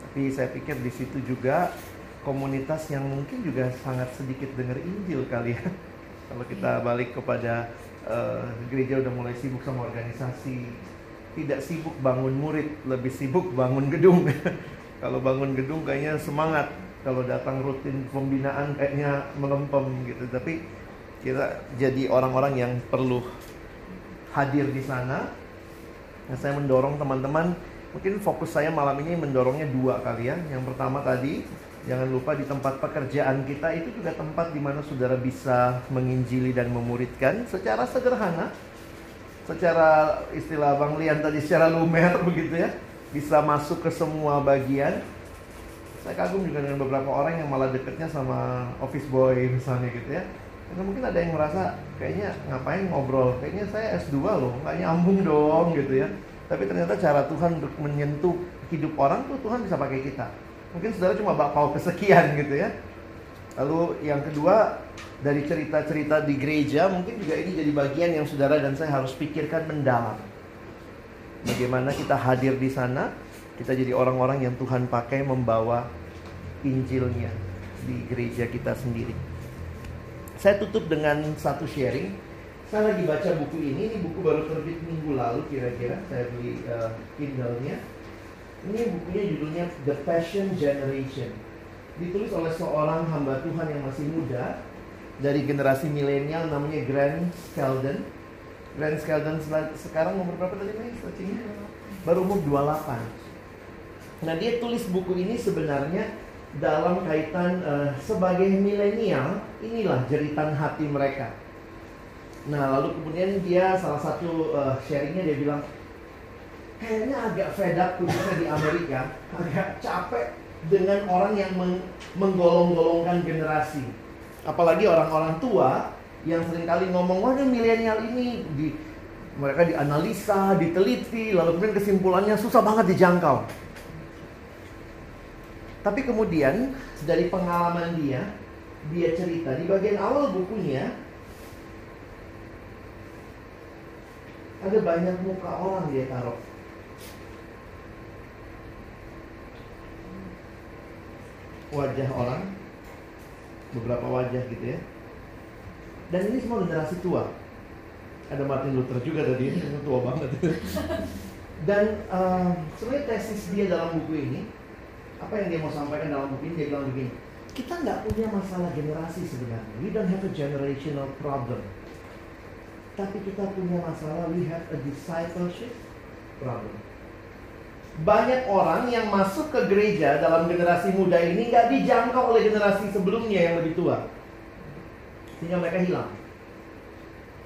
Tapi saya pikir di situ juga komunitas yang mungkin juga sangat sedikit dengar Injil kali ya. Kalau kita balik kepada eh, gereja udah mulai sibuk sama organisasi, tidak sibuk bangun murid, lebih sibuk bangun gedung. Kalau bangun gedung kayaknya semangat, kalau datang rutin pembinaan kayaknya melempem gitu. Tapi kita jadi orang-orang yang perlu hadir di sana. Nah, saya mendorong teman-teman, mungkin fokus saya malam ini mendorongnya dua kali ya. Yang pertama tadi, jangan lupa di tempat pekerjaan kita itu juga tempat di mana saudara bisa menginjili dan memuridkan secara sederhana secara istilah Bang Lian tadi secara lumer begitu ya bisa masuk ke semua bagian saya kagum juga dengan beberapa orang yang malah deketnya sama office boy misalnya gitu ya. Karena mungkin ada yang merasa kayaknya ngapain ngobrol? Kayaknya saya S2 loh nggak nyambung dong gitu ya. Tapi ternyata cara Tuhan untuk menyentuh hidup orang tuh Tuhan bisa pakai kita. Mungkin saudara cuma bakal kesekian gitu ya. Lalu yang kedua dari cerita-cerita di gereja mungkin juga ini jadi bagian yang saudara dan saya harus pikirkan mendalam. Bagaimana kita hadir di sana, kita jadi orang-orang yang Tuhan pakai membawa Injilnya di gereja kita sendiri. Saya tutup dengan satu sharing. Saya lagi baca buku ini, ini buku baru terbit minggu lalu kira-kira. Saya beli uh, Kindle-nya. Ini bukunya judulnya The Passion Generation ditulis oleh seorang hamba Tuhan yang masih muda dari generasi milenial namanya Grant Skeldon. Grant Skeldon sekarang umur berapa tadi nih? Baru umur 28. Nah dia tulis buku ini sebenarnya dalam kaitan eh, sebagai milenial inilah jeritan hati mereka. Nah lalu kemudian dia salah satu eh, sharingnya dia bilang kayaknya agak fed up khususnya di Amerika agak capek dengan orang yang meng- menggolong-golongkan generasi. Apalagi orang-orang tua yang sering kali ngomong, wah milenial ini di mereka dianalisa, diteliti, lalu kemudian kesimpulannya susah banget dijangkau. Tapi kemudian dari pengalaman dia, dia cerita di bagian awal bukunya ada banyak muka orang dia taruh. wajah orang beberapa wajah gitu ya. Dan ini semua generasi tua. Ada Martin Luther juga tadi tua banget. Dan eh, sebenarnya tesis dia dalam buku ini apa yang dia mau sampaikan dalam buku ini dia bilang begini kita nggak punya masalah generasi sebenarnya. We don't have a generational problem. Tapi kita punya masalah we have a discipleship problem. Banyak orang yang masuk ke gereja dalam generasi muda ini nggak dijangkau oleh generasi sebelumnya yang lebih tua. Sehingga mereka hilang.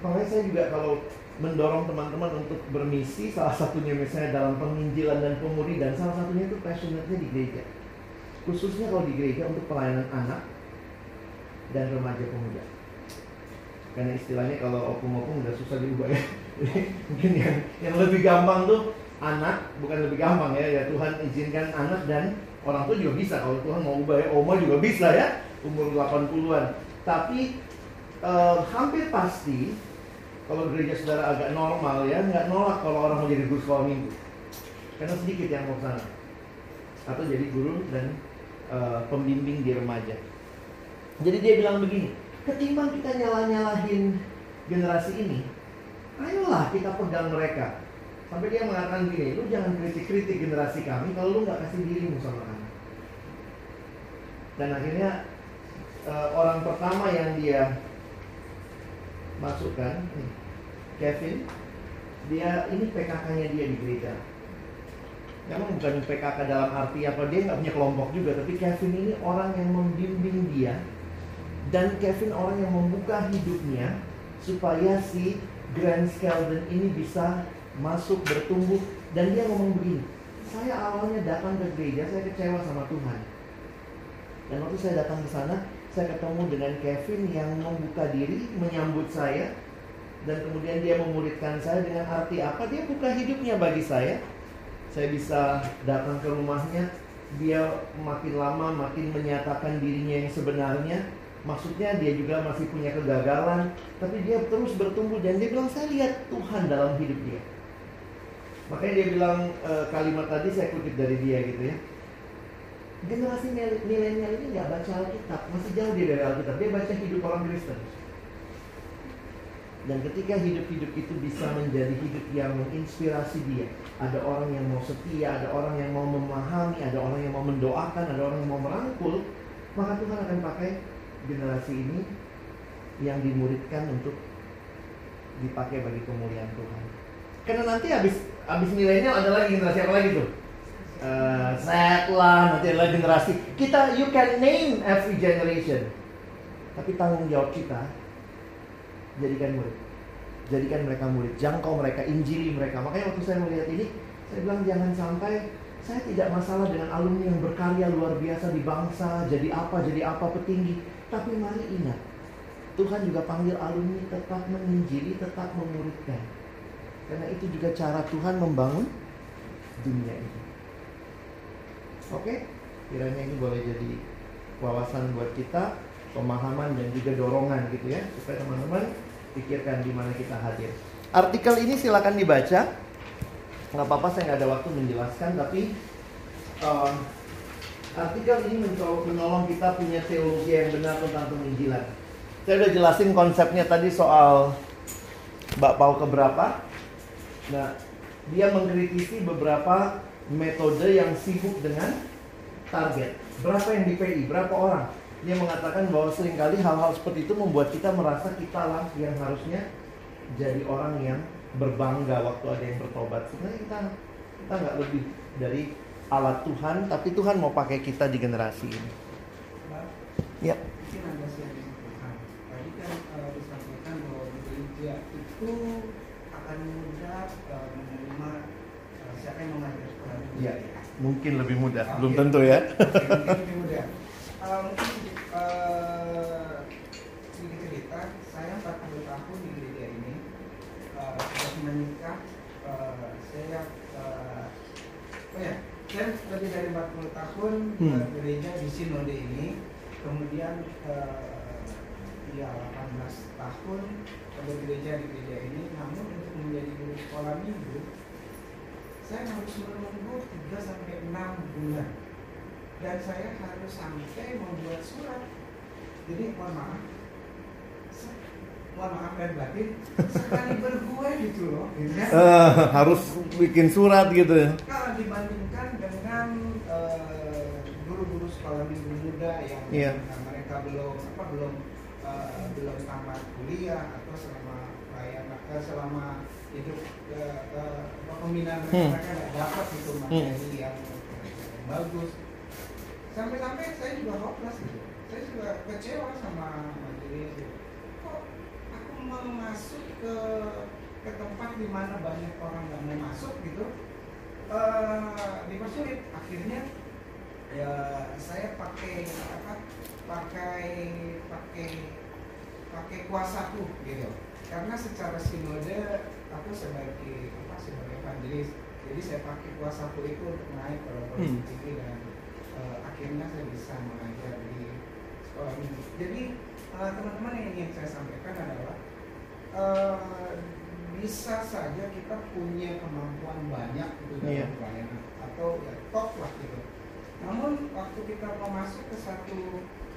Makanya saya juga kalau mendorong teman-teman untuk bermisi salah satunya misalnya dalam penginjilan dan pemuridan salah satunya itu passionate-nya di gereja. Khususnya kalau di gereja untuk pelayanan anak dan remaja pemuda. Karena istilahnya kalau opung-opung udah susah diubah ya. Mungkin yang yang lebih gampang tuh anak bukan lebih gampang ya ya Tuhan izinkan anak dan orang tua juga bisa. Kalau Tuhan mau ubah ya oma juga bisa ya umur 80-an tapi eh, hampir pasti kalau gereja saudara agak normal ya nggak nolak kalau orang mau jadi guru sekolah minggu. Karena sedikit yang mau sana. Atau jadi guru dan eh, pembimbing di remaja. Jadi dia bilang begini ketimbang kita nyalah-nyalahin generasi ini ayolah kita pegang mereka. Sampai dia mengatakan gini, lu jangan kritik-kritik generasi kami kalau lu nggak kasih dirimu sama kami. Dan akhirnya eh, orang pertama yang dia masukkan, nih, Kevin, dia ini PKK-nya dia di gereja. Memang bukan PKK dalam arti apa dia nggak punya kelompok juga, tapi Kevin ini orang yang membimbing dia Dan Kevin orang yang membuka hidupnya supaya si Grand Skeldon ini bisa masuk bertumbuh dan dia ngomong begini, saya awalnya datang ke gereja saya kecewa sama Tuhan. Dan waktu saya datang ke sana, saya ketemu dengan Kevin yang membuka diri, menyambut saya, dan kemudian dia memuridkan saya dengan arti apa? Dia buka hidupnya bagi saya. Saya bisa datang ke rumahnya, dia makin lama makin menyatakan dirinya yang sebenarnya. Maksudnya dia juga masih punya kegagalan, tapi dia terus bertumbuh dan dia bilang saya lihat Tuhan dalam hidup dia. Makanya dia bilang e, kalimat tadi saya kutip dari dia gitu ya. Generasi mil- milenial ini nggak baca Alkitab, masih jauh dia dari Alkitab. Dia baca hidup orang Kristen. Dan ketika hidup-hidup itu bisa menjadi hidup yang menginspirasi dia, ada orang yang mau setia, ada orang yang mau memahami, ada orang yang mau mendoakan, ada orang yang mau merangkul, maka Tuhan akan pakai generasi ini yang dimuridkan untuk dipakai bagi kemuliaan Tuhan. Karena nanti habis habis milenial ada lagi generasi apa lagi tuh? Uh, set lah, nanti ada lagi generasi. Kita you can name every generation. Tapi tanggung jawab kita jadikan murid. Jadikan mereka murid, jangkau mereka, injili mereka. Makanya waktu saya melihat ini, saya bilang jangan sampai saya tidak masalah dengan alumni yang berkarya luar biasa di bangsa, jadi apa, jadi apa petinggi. Tapi mari ingat, Tuhan juga panggil alumni tetap menginjili, tetap memuridkan. Karena itu juga cara Tuhan membangun dunia ini. Oke, kiranya ini boleh jadi wawasan buat kita, pemahaman dan juga dorongan gitu ya, supaya teman-teman pikirkan di mana kita hadir. Artikel ini silakan dibaca. Nggak apa-apa, saya nggak ada waktu menjelaskan, tapi um, artikel ini menolong kita punya teologi yang benar tentang penginjilan. Saya udah jelasin konsepnya tadi soal Mbak Pau keberapa. Nah, dia mengkritisi beberapa metode yang sibuk dengan target. Berapa yang di PI, berapa orang. Dia mengatakan bahwa sering kali hal-hal seperti itu membuat kita merasa kita lah yang harusnya jadi orang yang berbangga waktu ada yang bertobat. Sebenarnya kita kita nggak lebih dari alat Tuhan, tapi Tuhan mau pakai kita di generasi ini. Ya akan mudah eh, menerima eh, siapa yang mengajar Tuhan. Ya. Mungkin lebih mudah, belum tentu ya. Mungkin lebih mudah. Eh, mungkin eh, sedikit cerita, saya 40 tahun di gereja ini eh, sudah menikah. eh, saya eh, oh ya, saya lebih dari 40 tahun Hmm. eh, gereja di sinode ini. Kemudian eh, ya 18 tahun begereja di gereja ini. Namun untuk menjadi guru sekolah minggu saya harus menunggu 3 sampai 6 bulan dan saya harus sampai membuat surat jadi mohon maaf mohon maaf dan batin sekali bergue gitu loh gitu ya. Eh, harus bikin surat gitu ya. kalau dibandingkan dengan eh, guru-guru sekolah minggu muda yang eh, mereka belum apa belum eh, belum tamat kuliah atau selama pelayanan eh, selama hidup eh, eh, apa, pembinaan Hmm. dapat itu materi yang bagus. Sampai-sampai saya juga hopeless gitu. Saya juga kecewa sama majelis gitu. kok aku mau masuk ke ke tempat di mana banyak orang nggak mau masuk gitu? Eh dipersulit. Akhirnya ya saya pakai apa pakai pakai pakai kuasaku gitu karena secara sinode aku sebagai apa sebagai evangelis jadi saya pakai kuasaku itu untuk naik ke level Hmm. tinggi dan eh, akhirnya saya bisa mengajar di sekolah minggu jadi eh, teman-teman yang ingin saya sampaikan adalah eh, bisa saja kita punya kemampuan banyak gitu dalam Iya. pelayanan atau ya top lah gitu namun waktu kita mau masuk ke satu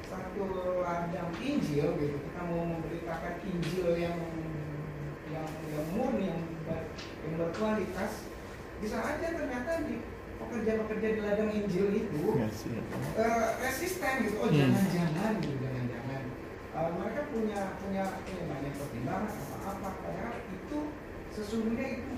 satu ladang Injil gitu kita mau memberitakan Injil yang yang yang murni yang ber- yang berkualitas bisa aja ternyata di pekerja-pekerja di ladang Injil itu eh, resisten gitu. Oh Hmm. jangan-jangan gitu jangan-jangan. Eh, mereka punya punya punya banyak pertimbangan apa apa padahal itu sesungguhnya itu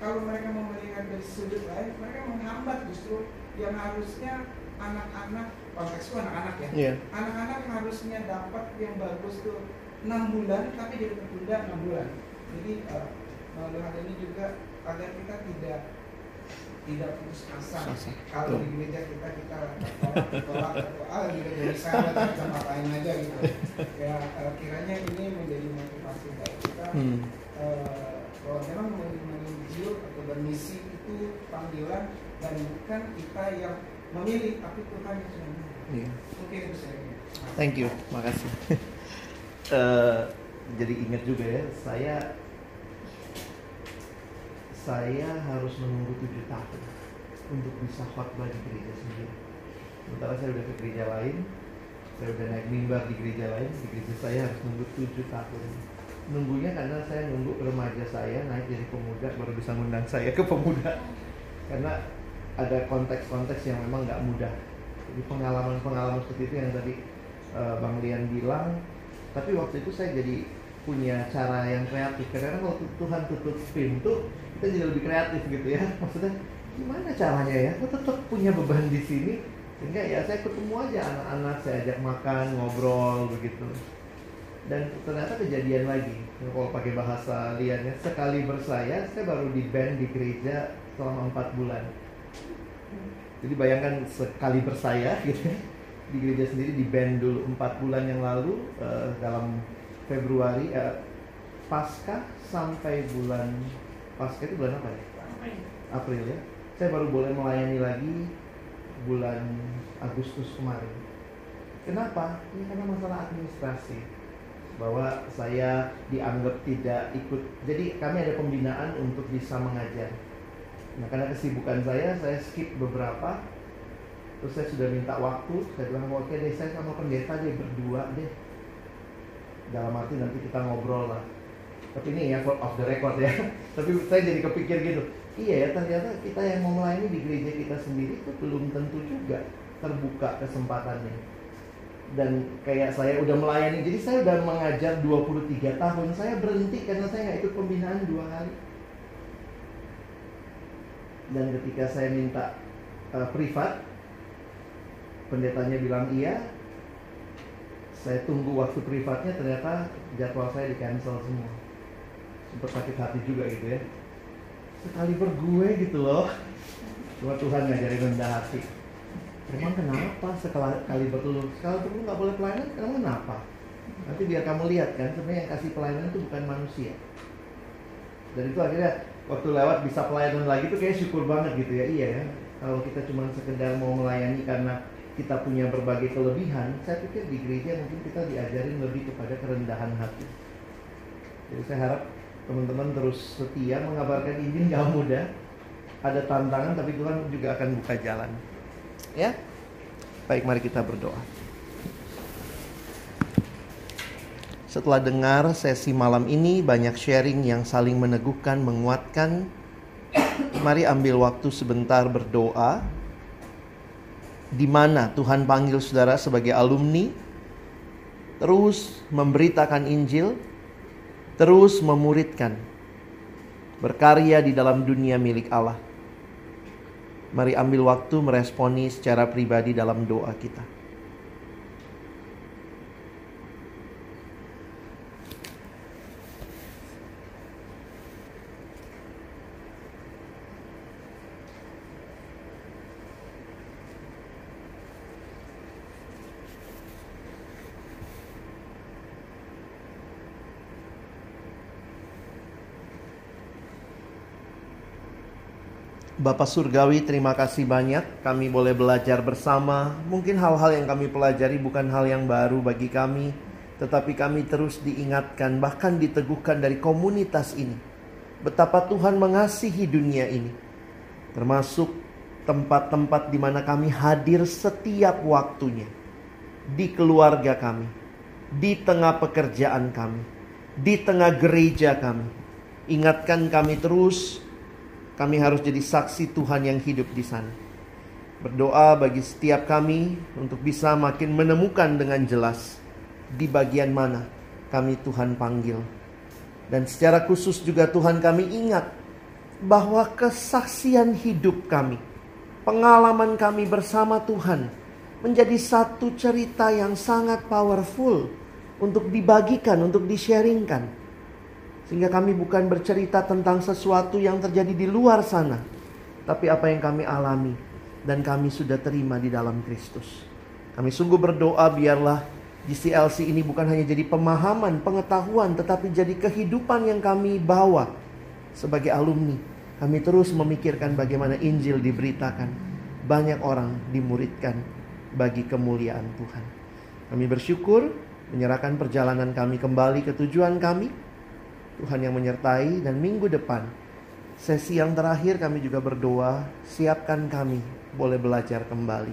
kalau mereka mau melihat dari sudut lain mereka menghambat justru yang harusnya anak-anak konteks itu anak-anak ya. Iya. Anak-anak harusnya dapat yang bagus tuh 6 bulan tapi jadi tertunda 6 bulan. Jadi uh, melalui hal ini juga agar kita tidak tidak putus asa. Kalau di gereja kita kita tolak tolak atau ah gereja sana kita ngapain aja gitu. Ya uh, kiranya ini menjadi motivasi buat kita Hmm. eh, bahwa memang men- menunjuk atau bermisi itu panggilan dan bukan kita yang memilih tapi Tuhan yang sudah. Iya. Itu saya. Thank you, makasih. Eh, jadi ingat juga ya, saya saya harus menunggu tujuh tahun untuk bisa khotbah di gereja sendiri. Sementara saya udah ke gereja lain, saya udah naik mimbar di gereja lain, di gereja saya harus nunggu tujuh tahun. Nunggunya karena saya nunggu remaja saya naik jadi pemuda baru bisa ngundang saya ke pemuda. Karena ada konteks-konteks yang memang nggak mudah. Jadi pengalaman-pengalaman seperti itu yang tadi eh, Bang Lian bilang. Tapi waktu itu saya jadi punya cara yang kreatif. Karena kalau Tuhan tutup pintu, kita jadi lebih kreatif gitu ya. Maksudnya gimana caranya ya? Aku tetap punya beban di sini. Sehingga ya saya ketemu aja anak-anak, saya ajak makan, ngobrol begitu. Dan ternyata kejadian lagi. Kalau pakai bahasa liannya, sekali bersaya, saya baru di band di gereja selama empat bulan. Jadi bayangkan sekali bersaya gitu ya, di gereja sendiri di band dulu empat bulan yang lalu eh, dalam Februari eh, pasca sampai bulan pasca itu bulan apa ya? April ya. Saya baru boleh melayani lagi bulan Agustus kemarin. Kenapa? Ini karena masalah administrasi bahwa saya dianggap tidak ikut. Jadi kami ada pembinaan untuk bisa mengajar. Nah karena kesibukan saya, saya skip beberapa. Terus saya sudah minta waktu. Saya bilang oke deh, saya sama pendeta deh berdua deh. Dalam arti nanti kita ngobrol lah. Tapi ini ya off the record ya. Tapi saya jadi kepikir gitu. Iya ya ternyata kita yang mau melayani di gereja kita sendiri itu belum tentu juga terbuka kesempatannya. Dan kayak saya udah melayani, jadi saya udah mengajar 23 tahun. Saya berhenti karena saya nggak ikut pembinaan dua kali. Dan ketika saya minta uh, privat, pendetanya bilang iya. Saya tunggu waktu privatnya, ternyata jadwal saya di cancel semua. Sempat sakit hati juga gitu ya. Sekali bergue gitu loh. Cuma Tuhan ngajarin rendah hati. Emang kenapa sekali bertelur? Sekali bertelur nggak boleh pelayanan, kenapa? Nanti biar kamu lihat kan, sebenarnya yang kasih pelayanan itu bukan manusia. Dan itu akhirnya waktu lewat bisa pelayanan lagi tuh kayak syukur banget gitu ya. Iya ya. Kalau kita cuma sekedar mau melayani karena kita punya berbagai kelebihan, saya pikir di gereja mungkin kita diajarin lebih kepada kerendahan hati. Jadi saya harap teman-teman terus setia mengabarkan Injil gak mudah. Ada tantangan tapi Tuhan juga akan buka jalan. Ya. Baik, mari kita berdoa. Setelah dengar sesi malam ini banyak sharing yang saling meneguhkan, menguatkan. Mari ambil waktu sebentar berdoa. Di mana Tuhan panggil saudara sebagai alumni, terus memberitakan Injil, terus memuridkan, berkarya di dalam dunia milik Allah. Mari ambil waktu meresponi secara pribadi dalam doa kita. Bapak Surgawi, terima kasih banyak. Kami boleh belajar bersama. Mungkin hal-hal yang kami pelajari bukan hal yang baru bagi kami, tetapi kami terus diingatkan, bahkan diteguhkan dari komunitas ini, betapa Tuhan mengasihi dunia ini, termasuk tempat-tempat di mana kami hadir setiap waktunya, di keluarga kami, di tengah pekerjaan kami, di tengah gereja kami. Ingatkan kami terus kami harus jadi saksi Tuhan yang hidup di sana. Berdoa bagi setiap kami untuk bisa makin menemukan dengan jelas di bagian mana kami Tuhan panggil. Dan secara khusus juga Tuhan kami ingat bahwa kesaksian hidup kami, pengalaman kami bersama Tuhan menjadi satu cerita yang sangat powerful untuk dibagikan, untuk di-sharingkan. Sehingga kami bukan bercerita tentang sesuatu yang terjadi di luar sana, tapi apa yang kami alami dan kami sudah terima di dalam Kristus. Kami sungguh berdoa biarlah GCLC ini bukan hanya jadi pemahaman, pengetahuan, tetapi jadi kehidupan yang kami bawa sebagai alumni. Kami terus memikirkan bagaimana Injil diberitakan, banyak orang dimuridkan bagi kemuliaan Tuhan. Kami bersyukur menyerahkan perjalanan kami kembali ke tujuan kami. Tuhan yang menyertai dan minggu depan sesi yang terakhir kami juga berdoa, siapkan kami boleh belajar kembali.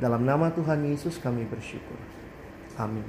Dalam nama Tuhan Yesus kami bersyukur. Amin.